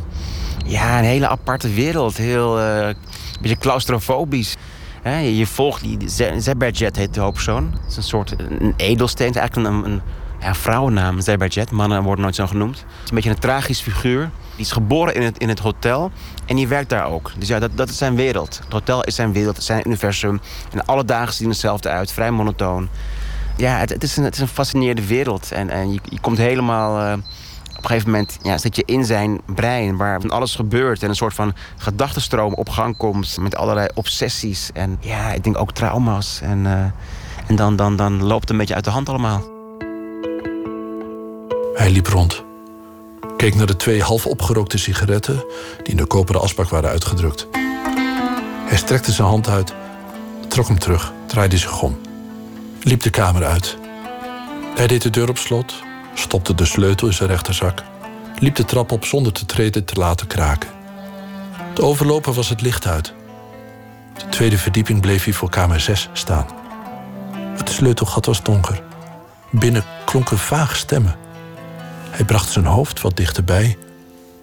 ja, een hele aparte wereld. Heel, uh, een beetje claustrofobisch. je, volgt die Zeberjet heet de hoofdpersoon. Het is een soort een edelsteen. Het is eigenlijk een, een ja, vrouwennaam, Zeberjet. Mannen worden nooit zo genoemd. Het is een beetje een tragisch figuur. Die is geboren in het, in het hotel en die werkt daar ook. Dus ja, dat, dat is zijn wereld. Het hotel is zijn wereld, zijn universum. En alle dagen zien hetzelfde uit, vrij monotoon. Ja, het, het, is, een, het is een fascinerende wereld. En, en je, je komt helemaal... Uh, op een gegeven moment ja, zit je in zijn brein... waar van alles gebeurt en een soort van gedachtenstroom op gang komt... met allerlei obsessies en ja, ik denk ook trauma's. En, uh, en dan, dan, dan loopt het een beetje uit de hand allemaal. Hij liep rond keek naar de twee half opgerookte sigaretten die in de koperen asbak waren uitgedrukt. Hij strekte zijn hand uit, trok hem terug, draaide zich om. Liep de kamer uit. Hij deed de deur op slot, stopte de sleutel in zijn rechterzak, liep de trap op zonder de treden te laten kraken. De overloper was het licht uit. De tweede verdieping bleef hij voor kamer 6 staan. Het sleutelgat was donker. Binnen klonken vaag stemmen. Hij bracht zijn hoofd wat dichterbij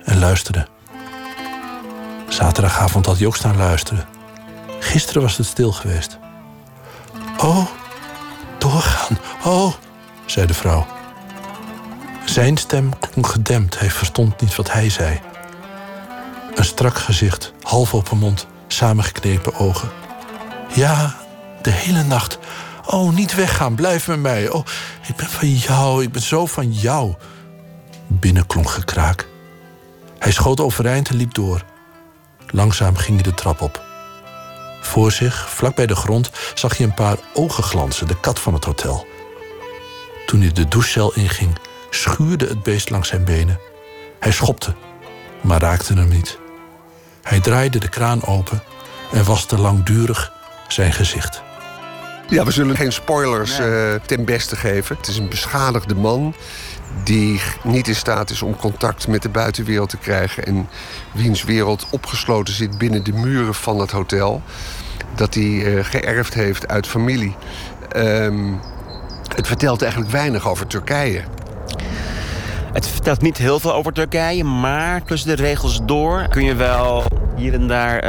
en luisterde. Zaterdagavond had hij ook staan luisteren. Gisteren was het stil geweest. Oh, doorgaan, oh, zei de vrouw. Zijn stem klonk gedempt, hij verstond niet wat hij zei. Een strak gezicht, half open mond, samengeknepen ogen. Ja, de hele nacht. Oh, niet weggaan, blijf met mij. Oh, ik ben van jou, ik ben zo van jou. Binnen klonk gekraak. Hij schoot overeind en liep door. Langzaam ging hij de trap op. Voor zich, vlak bij de grond, zag hij een paar ogen glanzen, de kat van het hotel. Toen hij de douchecel inging, schuurde het beest langs zijn benen. Hij schopte, maar raakte hem niet. Hij draaide de kraan open en waste langdurig zijn gezicht. Ja, we zullen geen spoilers uh, ten beste geven. Het is een beschadigde man die niet in staat is om contact met de buitenwereld te krijgen... en wiens wereld opgesloten zit binnen de muren van het hotel... dat hij uh, geërfd heeft uit familie. Um, het vertelt eigenlijk weinig over Turkije. Het vertelt niet heel veel over Turkije, maar tussen de regels door kun je wel hier en daar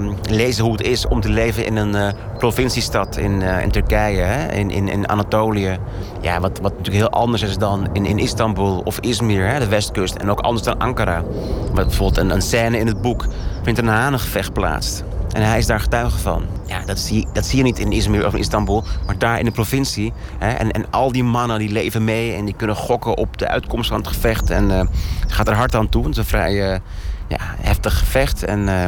uh, lezen hoe het is om te leven in een uh, provinciestad in, uh, in Turkije, hè? In, in, in Anatolië. Ja, wat, wat natuurlijk heel anders is dan in, in Istanbul of Izmir, hè? de westkust. En ook anders dan Ankara. Wat bijvoorbeeld een, een scène in het boek vindt een hanengevecht plaats. En hij is daar getuige van. Ja, dat zie, dat zie je niet in Izmir of in Istanbul, maar daar in de provincie. Hè, en, en al die mannen die leven mee en die kunnen gokken op de uitkomst van het gevecht. En uh, gaat er hard aan toe. Het is een vrij uh, ja, heftig gevecht. En uh,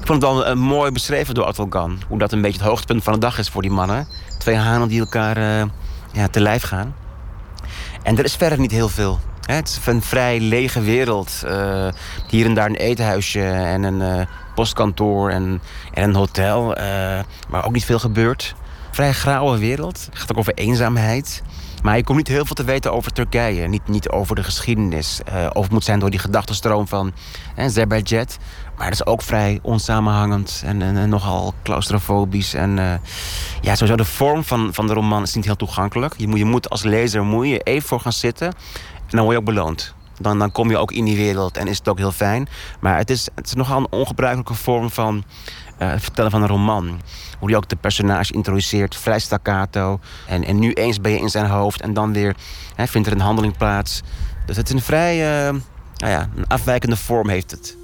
ik vond het wel mooi beschreven door Atolgan. Hoe dat een beetje het hoogtepunt van de dag is voor die mannen. Twee hanen die elkaar ja, te lijf gaan. En er is verder niet heel veel. Het is een vrij lege wereld. hier en daar een etenhuisje en een postkantoor en, en een hotel. Uh, waar ook niet veel gebeurt. Vrij grauwe wereld. Het gaat ook over eenzaamheid. Maar je komt niet heel veel te weten over Turkije. Niet, niet over de geschiedenis. Uh, of het moet zijn door die gedachtenstroom van eh. Maar het is ook vrij onsamenhangend en, en, en nogal claustrofobisch. En uh, ja, sowieso de vorm van, van de roman is niet heel toegankelijk. Je moet, je moet als lezer moet je even voor gaan zitten. En dan word je ook beloond dan, dan kom je ook in die wereld en is het ook heel fijn. Maar het is, het is nogal een ongebruikelijke vorm van uh, vertellen van een roman. Hoe je ook de personage introduceert, vrij staccato. En, en nu eens ben je in zijn hoofd en dan weer hè, vindt er een handeling plaats. Dus het is een vrij uh, nou ja, een afwijkende vorm heeft het.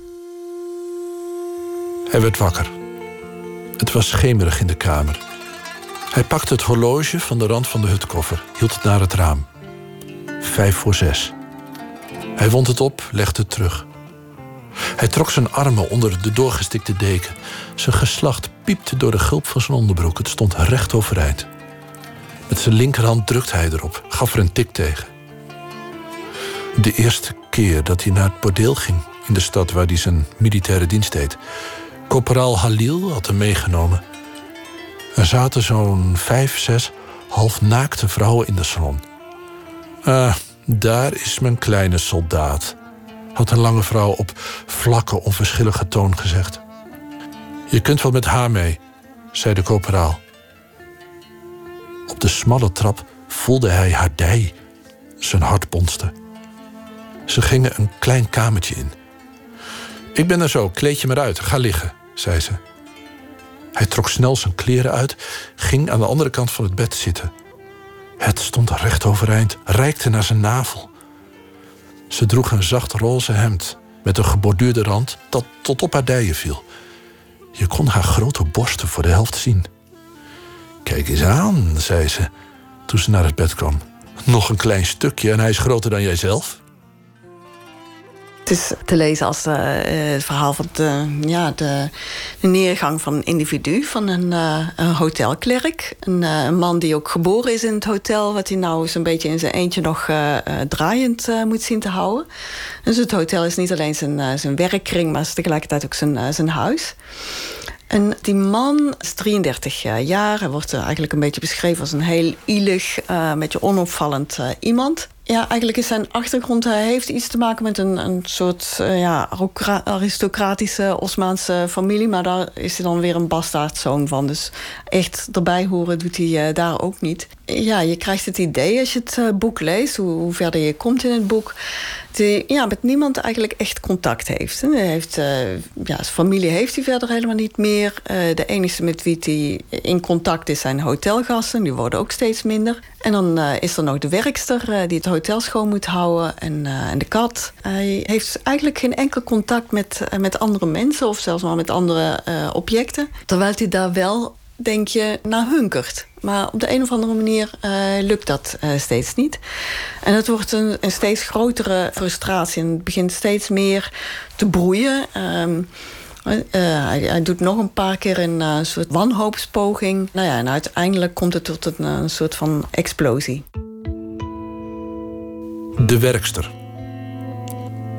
Hij werd wakker. Het was schemerig in de kamer. Hij pakte het horloge van de rand van de hutkoffer, hield het naar het raam. Vijf voor zes. Hij wond het op, legde het terug. Hij trok zijn armen onder de doorgestikte deken. Zijn geslacht piepte door de gulp van zijn onderbroek. Het stond recht overeind. Met zijn linkerhand drukte hij erop, gaf er een tik tegen. De eerste keer dat hij naar het bordeel ging in de stad waar hij zijn militaire dienst deed. Corporaal Halil had hem meegenomen. Er zaten zo'n vijf, zes half naakte vrouwen in de salon. Ah, daar is mijn kleine soldaat, had een lange vrouw op vlakke, onverschillige toon gezegd. Je kunt wel met haar mee, zei de corporaal. Op de smalle trap voelde hij haar dij. Zijn hart bonste. Ze gingen een klein kamertje in. Ik ben er zo, kleed je maar uit, ga liggen, zei ze. Hij trok snel zijn kleren uit, ging aan de andere kant van het bed zitten. Het stond recht overeind, reikte naar zijn navel. Ze droeg een zacht roze hemd met een geborduurde rand dat tot op haar dijen viel. Je kon haar grote borsten voor de helft zien. Kijk eens aan, zei ze toen ze naar het bed kwam. Nog een klein stukje en hij is groter dan jijzelf. Het is te lezen als uh, het verhaal van de, ja, de, neergang van een individu, van een, uh, een hotelklerk. Een, uh, een, man die ook geboren is in het hotel, wat hij nou zo'n beetje in zijn eentje nog draaiend moet zien te houden. Dus het hotel is niet alleen zijn, zijn werkkring, maar is tegelijkertijd ook zijn, zijn huis. En die man is 33 jaar. Hij wordt eigenlijk een beetje beschreven als een heel ielig, een beetje onopvallend iemand. Ja, eigenlijk is zijn achtergrond... hij heeft iets te maken met een, een soort uh, ja, aristocratische Osmaanse familie... maar daar is hij dan weer een bastaardzoon van. Dus echt erbij horen doet hij uh, daar ook niet. Ja, je krijgt het idee als je het uh, boek leest... Hoe, hoe, verder je komt in het boek... die ja, met niemand eigenlijk echt contact heeft. Hij heeft ja, zijn familie heeft hij verder helemaal niet meer. de enige met wie hij in contact is zijn hotelgasten. Die worden ook steeds minder. En dan is er nog de werkster die het hotel schoon moet houden en, en de kat. Hij heeft eigenlijk geen enkel contact met, met andere mensen of zelfs maar met andere objecten. Terwijl hij daar wel, denk je, naar hunkert. Maar op de een of andere manier lukt dat steeds niet. En het wordt een, een, steeds grotere frustratie en het begint steeds meer te broeien. Um, hij, hij, doet nog een paar keer een soort wanhoopspoging. Nou ja, en uiteindelijk komt het tot een, een soort van explosie. De werkster.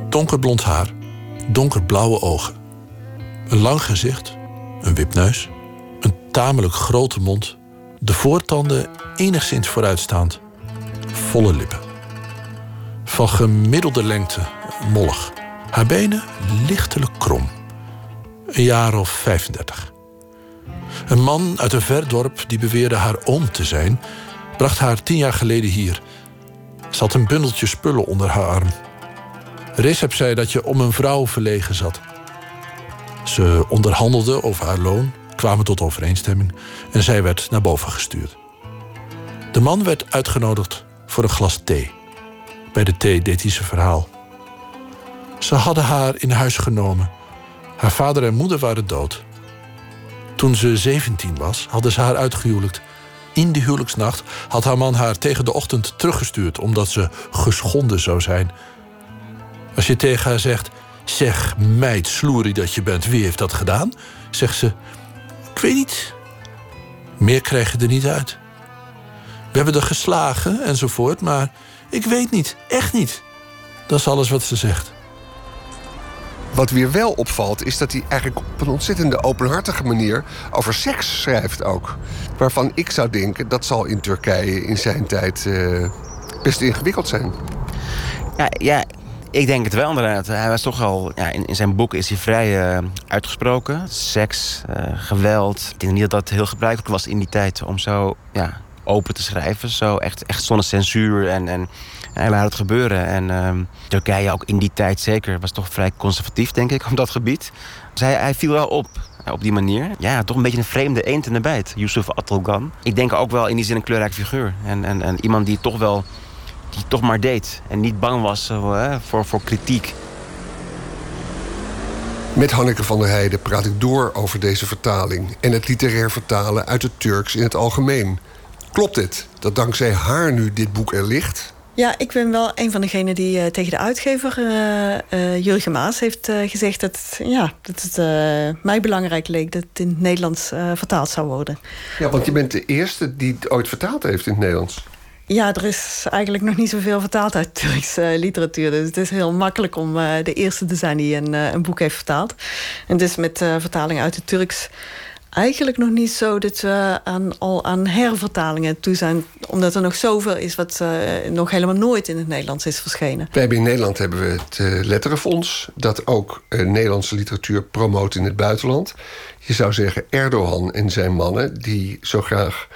Donkerblond haar, donkerblauwe ogen. Een lang gezicht, een wipneus, tamelijk grote mond, de voortanden enigszins vooruitstaand, volle lippen. Van gemiddelde lengte, mollig. Haar benen lichtelijk krom. Een jaar of 35. Een man uit een ver dorp die beweerde haar oom te zijn, bracht haar tien jaar geleden hier ze had een bundeltje spullen onder haar arm. Recep zei dat je om een vrouw verlegen zat. Ze onderhandelden over haar loon, kwamen tot overeenstemming en zij werd naar boven gestuurd. De man werd uitgenodigd voor een glas thee. Bij de thee deed hij zijn verhaal. Ze hadden haar in huis genomen. Haar vader en moeder waren dood. Toen ze 17 was, hadden ze haar uitgehuwelijkt in de huwelijksnacht had haar man haar tegen de ochtend teruggestuurd omdat ze geschonden zou zijn. Als je tegen haar zegt: Zeg, meid, sloerie dat je bent, wie heeft dat gedaan? Zegt ze: Ik weet niet. Meer krijg je er niet uit. We hebben er geslagen enzovoort, maar ik weet niet, echt niet. Dat is alles wat ze zegt. Wat weer wel opvalt, is dat hij eigenlijk op een ontzettende openhartige manier over seks schrijft ook. Waarvan ik zou denken, dat zal in Turkije in zijn tijd uh, best ingewikkeld zijn. Ja, ja, ik denk het wel inderdaad. Hij was toch al, ja, in, in zijn boek is hij vrij uh, uitgesproken. Seks, uh, geweld. Ik denk niet dat dat heel gebruikelijk was in die tijd om zo ja, open te schrijven. Zo echt, echt zonder censuur en, en hij laat het gebeuren. En Turkije ook in die tijd zeker was toch vrij conservatief, denk ik, *laughs* op dat gebied. Dus hij, viel wel op op die manier. Ja, toch een beetje een vreemde eend in de bijt, Yusuf Atolgan. Ik denk ook wel in die zin een kleurrijk figuur. En, en, en iemand die toch wel, die toch maar deed. En niet bang was uh, voor, voor kritiek. Met Hanneke van der Heijden praat ik door over deze vertaling... en het literair vertalen uit het Turks in het algemeen. Klopt het dat dankzij haar nu dit boek er ligt? Ja, ik ben wel een van degenen die uh, tegen de uitgever uh, uh, Jurgen Maas heeft gezegd dat, ja, dat het mij belangrijk leek dat het in het Nederlands vertaald zou worden. Ja, want je bent de eerste die het ooit vertaald heeft in het Nederlands. Ja, er is eigenlijk nog niet zoveel vertaald uit Turkse literatuur. Dus het is heel makkelijk om de eerste te zijn die een, een boek heeft vertaald. En dus met vertaling uit het Turks eigenlijk nog niet zo dat we aan, al aan hervertalingen toe zijn. Omdat er nog zoveel is wat nog helemaal nooit in het Nederlands is verschenen. Wij hebben in Nederland hebben we het Letterenfonds... dat ook Nederlandse literatuur promoot in het buitenland. Je zou zeggen Erdogan en zijn mannen... die zo graag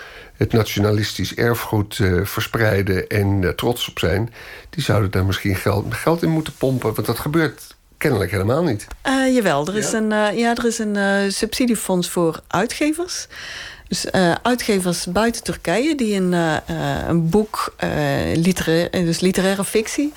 het nationalistisch erfgoed uh, verspreiden en uh, trots op zijn, die zouden daar misschien geld, geld in moeten pompen. Want dat gebeurt kennelijk helemaal niet. Uh, jawel, er is ja? een, ja, er is een subsidiefonds voor uitgevers. Dus uitgevers buiten Turkije die een, een boek, literair, dus literaire fictie,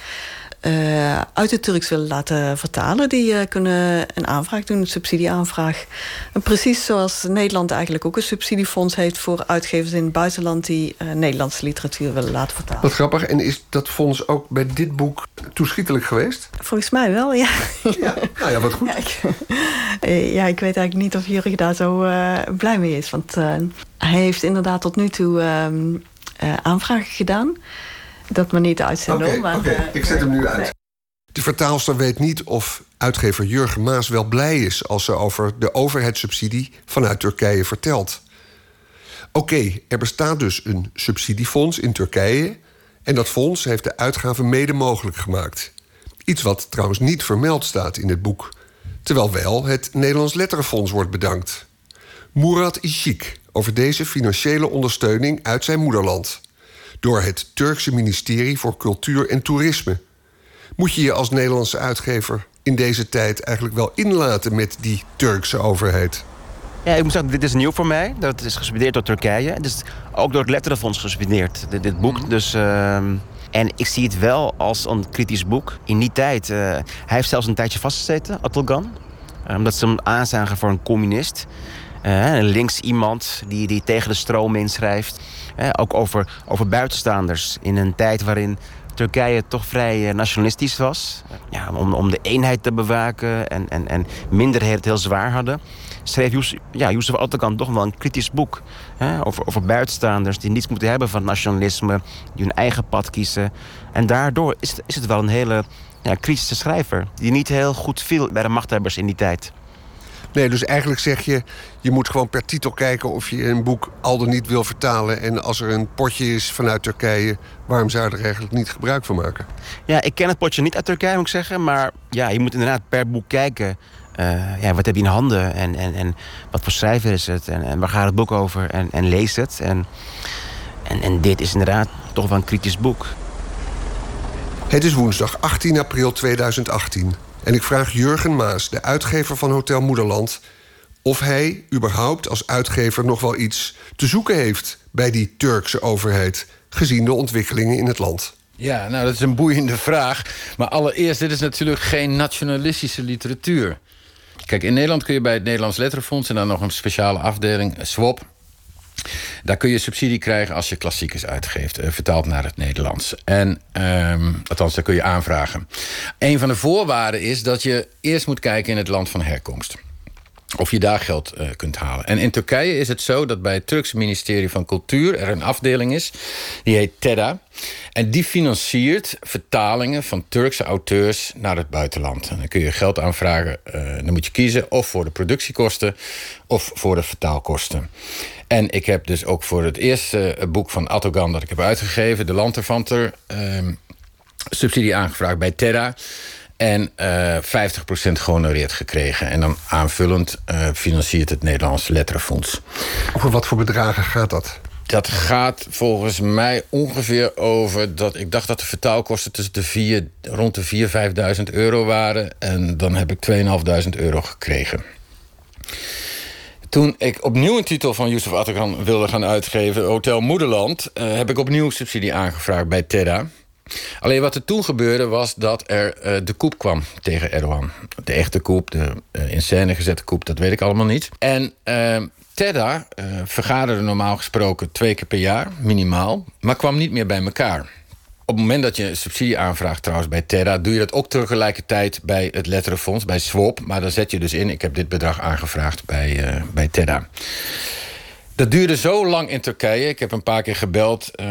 uh, uit het Turks willen laten vertalen... die uh, kunnen een aanvraag doen, een subsidieaanvraag. En precies zoals Nederland eigenlijk ook een subsidiefonds heeft... voor uitgevers in het buitenland die uh, Nederlandse literatuur willen laten vertalen. Wat grappig. En is dat fonds ook bij dit boek toeschietelijk geweest? Volgens mij wel, ja. ja. Nou ja, wat goed. Ja ik, ja, ik weet eigenlijk niet of Jurgen daar zo blij mee is. Want hij heeft inderdaad tot nu toe ehm, aanvragen gedaan dat maar niet uitzenden. Oké, okay, okay. ik zet hem nu uit. De vertaalster weet niet of uitgever Jurgen Maas wel blij is... als ze over de overheidssubsidie vanuit Turkije vertelt. Oké, er bestaat dus een subsidiefonds in Turkije... en dat fonds heeft de uitgaven mede mogelijk gemaakt. Iets wat trouwens niet vermeld staat in het boek. Terwijl wel het Nederlands Letterenfonds wordt bedankt. Murat Ishik over deze financiële ondersteuning uit zijn moederland door het Turkse ministerie voor Cultuur en Toerisme. Moet je je als Nederlandse uitgever in deze tijd eigenlijk wel inlaten met die Turkse overheid? Ja, ik moet zeggen, dit is nieuw voor mij. Dat is gesubsidieerd door Turkije. Het is ook door het Letterenfonds gesubsidieerd, dit, dit boek. Mhm. Dus, uh, en ik zie het wel als een kritisch boek. In die tijd, uh, hij heeft zelfs een tijdje vastgezeten, Atılgan. Uh, omdat ze hem aanzagen voor een communist. Uh, links iemand die, die tegen de stroom inschrijft ook over, over buitenstaanders in een tijd waarin Turkije toch vrij eh, nationalistisch was. Ja, om, om de eenheid te bewaken en, en, en minderheden het heel zwaar hadden. Schreef Yusuf, ja, toch wel een kritisch boek. Hè, over, over buitenstaanders die niets moeten hebben van nationalisme. Die hun eigen pad kiezen. En daardoor is het, is het wel een hele ja, kritische schrijver. Die niet heel goed viel bij de machthebbers in die tijd. Nee, dus eigenlijk zeg je, je moet gewoon per titel kijken of je een boek al dan niet wil vertalen. En als er een potje is vanuit Turkije, waarom zou je er eigenlijk niet gebruik van maken? Ja, ik ken het potje niet uit Turkije, moet ik zeggen. Maar ja, je moet inderdaad per boek kijken. Uh, ja, wat heb je in handen en, en, en wat voor schrijver is het en, en waar gaat het boek over en, en lees het. En, en, en dit is inderdaad toch wel een kritisch boek. Het is woensdag 18 april 2018. En ik vraag Jurgen Maas, de uitgever van Hotel Moederland, of hij überhaupt als uitgever nog wel iets te zoeken heeft bij die Turkse overheid, gezien de ontwikkelingen in het land. Ja, nou, dat is een boeiende vraag. Maar allereerst, dit is natuurlijk geen nationalistische literatuur. Kijk, in Nederland kun je bij het Nederlands Letterenfonds... en dan nog een speciale afdeling, SWOP... Daar kun je subsidie krijgen als je klassiekers uitgeeft, uh, vertaald naar het Nederlands. En, um, althans, daar kun je aanvragen. Een van de voorwaarden is dat je eerst moet kijken in het land van herkomst. Of je daar geld uh, kunt halen. En in Turkije is het zo dat bij het Turkse ministerie van Cultuur er een afdeling is. Die heet TEDA. En die financiert vertalingen van Turkse auteurs naar het buitenland. En dan kun je geld aanvragen. Uh, dan moet je kiezen of voor de productiekosten of voor de vertaalkosten. En ik heb dus ook voor het eerste boek van Attogan dat ik heb uitgegeven, De Lanterfanter, uh, subsidie aangevraagd bij Terra. En uh, 50% gehonoreerd gekregen. En dan aanvullend uh, financiert het Nederlands Letterenfonds. Over wat voor bedragen gaat dat? Dat gaat volgens mij ongeveer over dat ik dacht dat de vertaalkosten tussen de vier, rond de 4.000, 5.000 euro waren. En dan heb ik 2.500 euro gekregen. Toen ik opnieuw een titel van Yusuf Atakan wilde gaan uitgeven... Hotel Moederland, uh, heb ik opnieuw subsidie aangevraagd bij TEDA. Alleen wat er toen gebeurde was dat er uh, de koep kwam tegen Erdogan. De echte koep, de uh, in scène gezette koep, dat weet ik allemaal niet. En TEDA vergaderde normaal gesproken twee keer per jaar, minimaal... maar kwam niet meer bij elkaar. Op het moment dat je subsidie aanvraagt trouwens bij Terra... doe je dat ook tegelijkertijd bij het letterenfonds, bij SWOP. Maar dan zet je dus in, ik heb dit bedrag aangevraagd bij, uh, bij Terra. Dat duurde zo lang in Turkije. Ik heb een paar keer gebeld. Uh,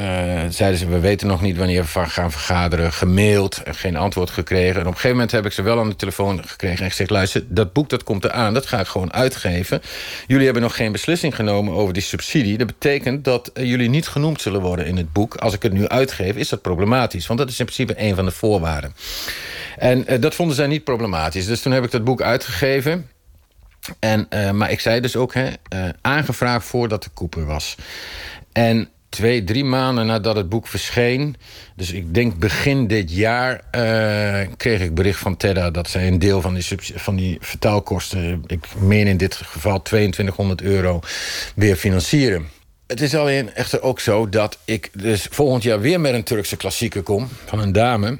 zeiden ze, we weten nog niet wanneer we gaan vergaderen. Gemaild, geen antwoord gekregen. En op een gegeven moment heb ik ze wel aan de telefoon gekregen... en gezegd, luister, dat boek dat komt eraan. Dat ga ik gewoon uitgeven. Jullie hebben nog geen beslissing genomen over die subsidie. Dat betekent dat uh, jullie niet genoemd zullen worden in het boek. Als ik het nu uitgeef, is dat problematisch. Want dat is in principe een van de voorwaarden. En uh, dat vonden zij niet problematisch. Dus toen heb ik dat boek uitgegeven... En, eh, maar ik zei dus ook, hè, eh, aangevraagd voordat de koeper was. En twee, drie maanden nadat het boek verscheen... dus ik denk begin dit jaar... eh, kreeg ik bericht van Tedda dat zij een deel van die, van die vertaalkosten... ik meen in dit geval 2200 euro, weer financieren. Het is alleen echter ook zo dat ik dus volgend jaar weer met een Turkse klassieker kom... van een dame...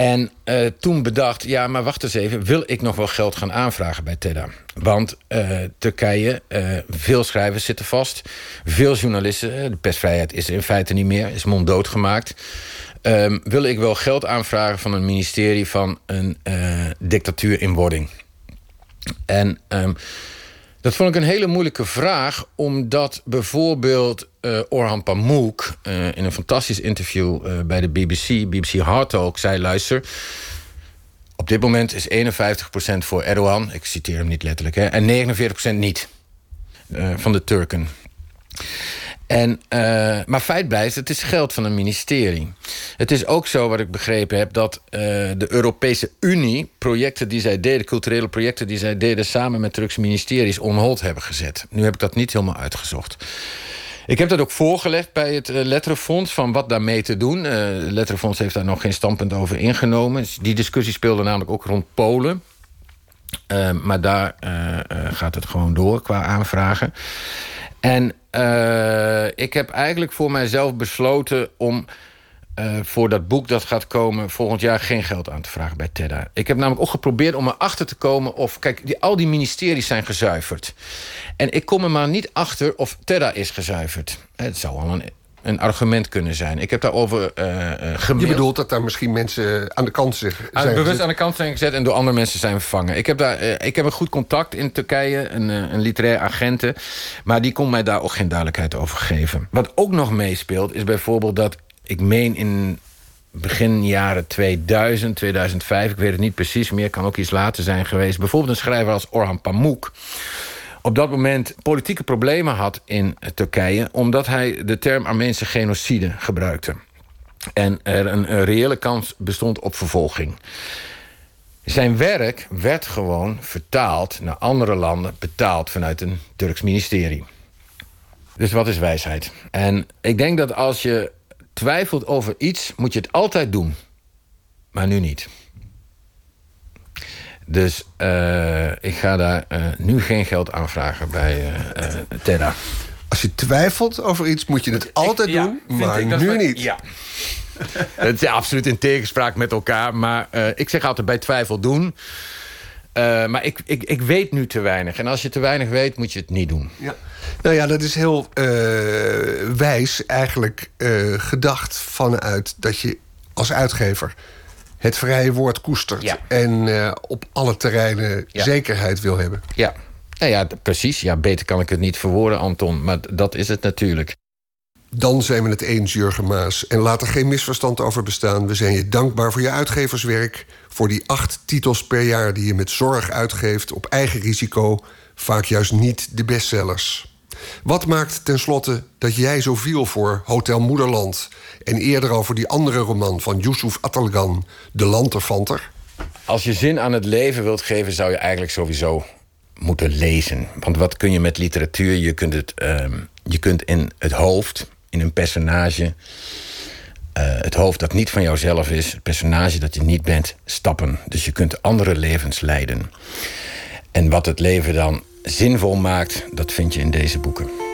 En eh, toen bedacht, ja, maar wacht eens even... wil ik nog wel geld gaan aanvragen bij TEDA? Want eh, Turkije, eh, veel schrijvers zitten vast. Veel journalisten, de persvrijheid is in feite niet meer... is monddood gemaakt. Ehm, wil ik wel geld aanvragen van een ministerie... van een dictatuur in wording? En ehm, dat vond ik een hele moeilijke vraag... omdat bijvoorbeeld eh, Orhan Pamuk... eh, in een fantastisch interview eh, bij de BBC, BBC Hard Talk... zei, luister... op dit moment is 51% voor Erdogan... ik citeer hem niet letterlijk, hè, en 49% niet van de Turken. En, eh, maar feit blijft, het is geld van een ministerie. Het is ook zo, wat ik begrepen heb... dat eh, de Europese Unie projecten die zij deden... culturele projecten die zij deden... samen met Turkse ministeries on hold hebben gezet. Nu heb ik dat niet helemaal uitgezocht. Ik heb dat ook voorgelegd bij het eh, Letterenfonds... van wat daarmee te doen. Het Letterenfonds heeft daar nog geen standpunt over ingenomen. Die discussie speelde namelijk ook rond Polen... Maar daar gaat het gewoon door qua aanvragen. En uh, ik heb eigenlijk voor mijzelf besloten om uh, voor dat boek dat gaat komen volgend jaar geen geld aan te vragen bij TEDA. Ik heb namelijk ook geprobeerd om erachter te komen of... Kijk, die, al die ministeries zijn gezuiverd. En ik kom er maar niet achter of TEDA is gezuiverd. Het zou wel een een argument kunnen zijn. Ik heb daarover uh, gemaild. Je bedoelt dat daar misschien mensen aan de kant zijn aan, Bewust gezet. aan de kant zijn gezet en door andere mensen zijn vervangen. Ik heb, daar, uh, ik heb een goed contact in Turkije, een, een literair agente. Maar die kon mij daar ook geen duidelijkheid over geven. Wat ook nog meespeelt is bijvoorbeeld dat... ik meen in begin jaren 2000, 2005... ik weet het niet precies meer, kan ook iets later zijn geweest... bijvoorbeeld een schrijver als Orhan Pamuk op dat moment politieke problemen had in Turkije... omdat hij de term Armeense genocide gebruikte. En er een, reële kans bestond op vervolging. Zijn werk werd gewoon vertaald naar andere landen... betaald vanuit een Turks ministerie. Dus wat is wijsheid? En ik denk dat als je twijfelt over iets... moet je het altijd doen. Maar nu niet. Dus uh, ik ga daar uh, nu geen geld aanvragen bij uh, TEDA. Als je twijfelt over iets, moet je het altijd ik, doen, ja, maar nu we, niet. Ja. *laughs* Het is absoluut in tegenspraak met elkaar. Maar ik zeg altijd bij twijfel doen. maar ik, ik, ik weet nu te weinig. En als je te weinig weet, moet je het niet doen. Ja. Nou ja, dat is heel wijs eigenlijk gedacht vanuit dat je als uitgever het vrije woord koestert. Ja. En uh, op alle terreinen ja. zekerheid wil hebben. Ja. Nou ja, precies. Ja, beter kan ik het niet verwoorden, Anton. Maar dat is het natuurlijk. Dan zijn we het eens, Jurgen Maas. En laat er geen misverstand over bestaan. We zijn je dankbaar voor je uitgeverswerk. Voor die acht titels per jaar die je met zorg uitgeeft... op eigen risico. Vaak juist niet de bestsellers. Wat maakt tenslotte dat jij zo viel voor Hotel Moederland... en eerder over die andere roman van Yusuf Atalgan, De Lanterfanter? Als je zin aan het leven wilt geven, zou je eigenlijk sowieso moeten lezen. Want wat kun je met literatuur? Je kunt, het, uh, je kunt in het hoofd, in een personage... Uh, het hoofd dat niet van jouzelf is, het personage dat je niet bent, stappen. Dus je kunt andere levens leiden. En wat het leven dan zinvol maakt, dat vind je in deze boeken.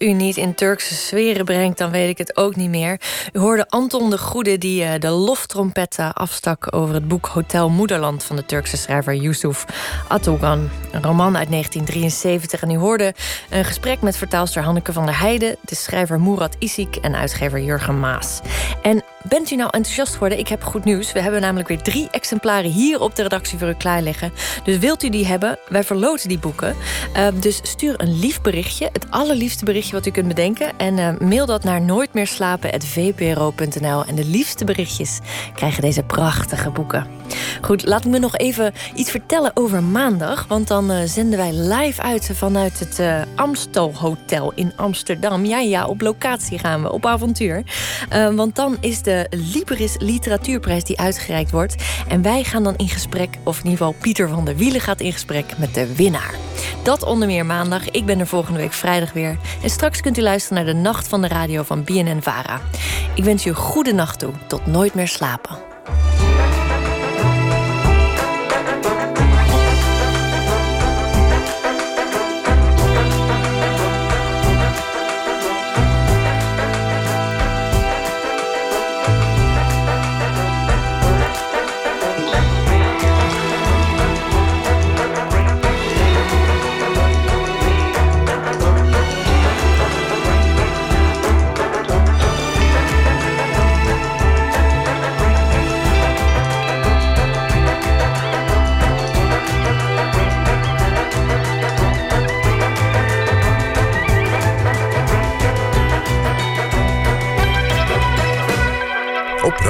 U niet in Turkse sferen brengt, dan weet ik het ook niet meer. U hoorde Anton de Goede die uh, de loftrompet afstak over het boek Hotel Moederland van de Turkse schrijver Yusuf Atogan. Een roman uit 1973. En u hoorde een gesprek met vertaalster Hanneke van der Heijden, de schrijver Murat Isik en uitgever Jurgen Maas. En bent u nou enthousiast geworden? Ik heb goed nieuws. We hebben namelijk weer drie exemplaren hier op de redactie voor u klaar liggen. Dus wilt u die hebben? Wij verloten die boeken. Uh, dus stuur een lief berichtje, het allerliefste berichtje wat u kunt bedenken. En uh, mail dat naar nooitmeerslapen.vpro.nl. En de liefste berichtjes krijgen deze prachtige boeken. Goed, laat me nog even iets vertellen over maandag. Want dan uh, zenden wij live uit vanuit het uh, Amstel Hotel in Amsterdam. Ja, ja, op locatie gaan we, op avontuur. Uh, want dan is de Liberis Literatuurprijs die uitgereikt wordt. En wij gaan dan in gesprek, of in ieder geval Pieter van der Wielen gaat in gesprek met de winnaar. Dat onder meer maandag. Ik ben er volgende week vrijdag weer. En straks kunt u luisteren naar de Nacht van de Radio van BNN Vara. Ik wens u goede nacht toe. Tot nooit meer slapen.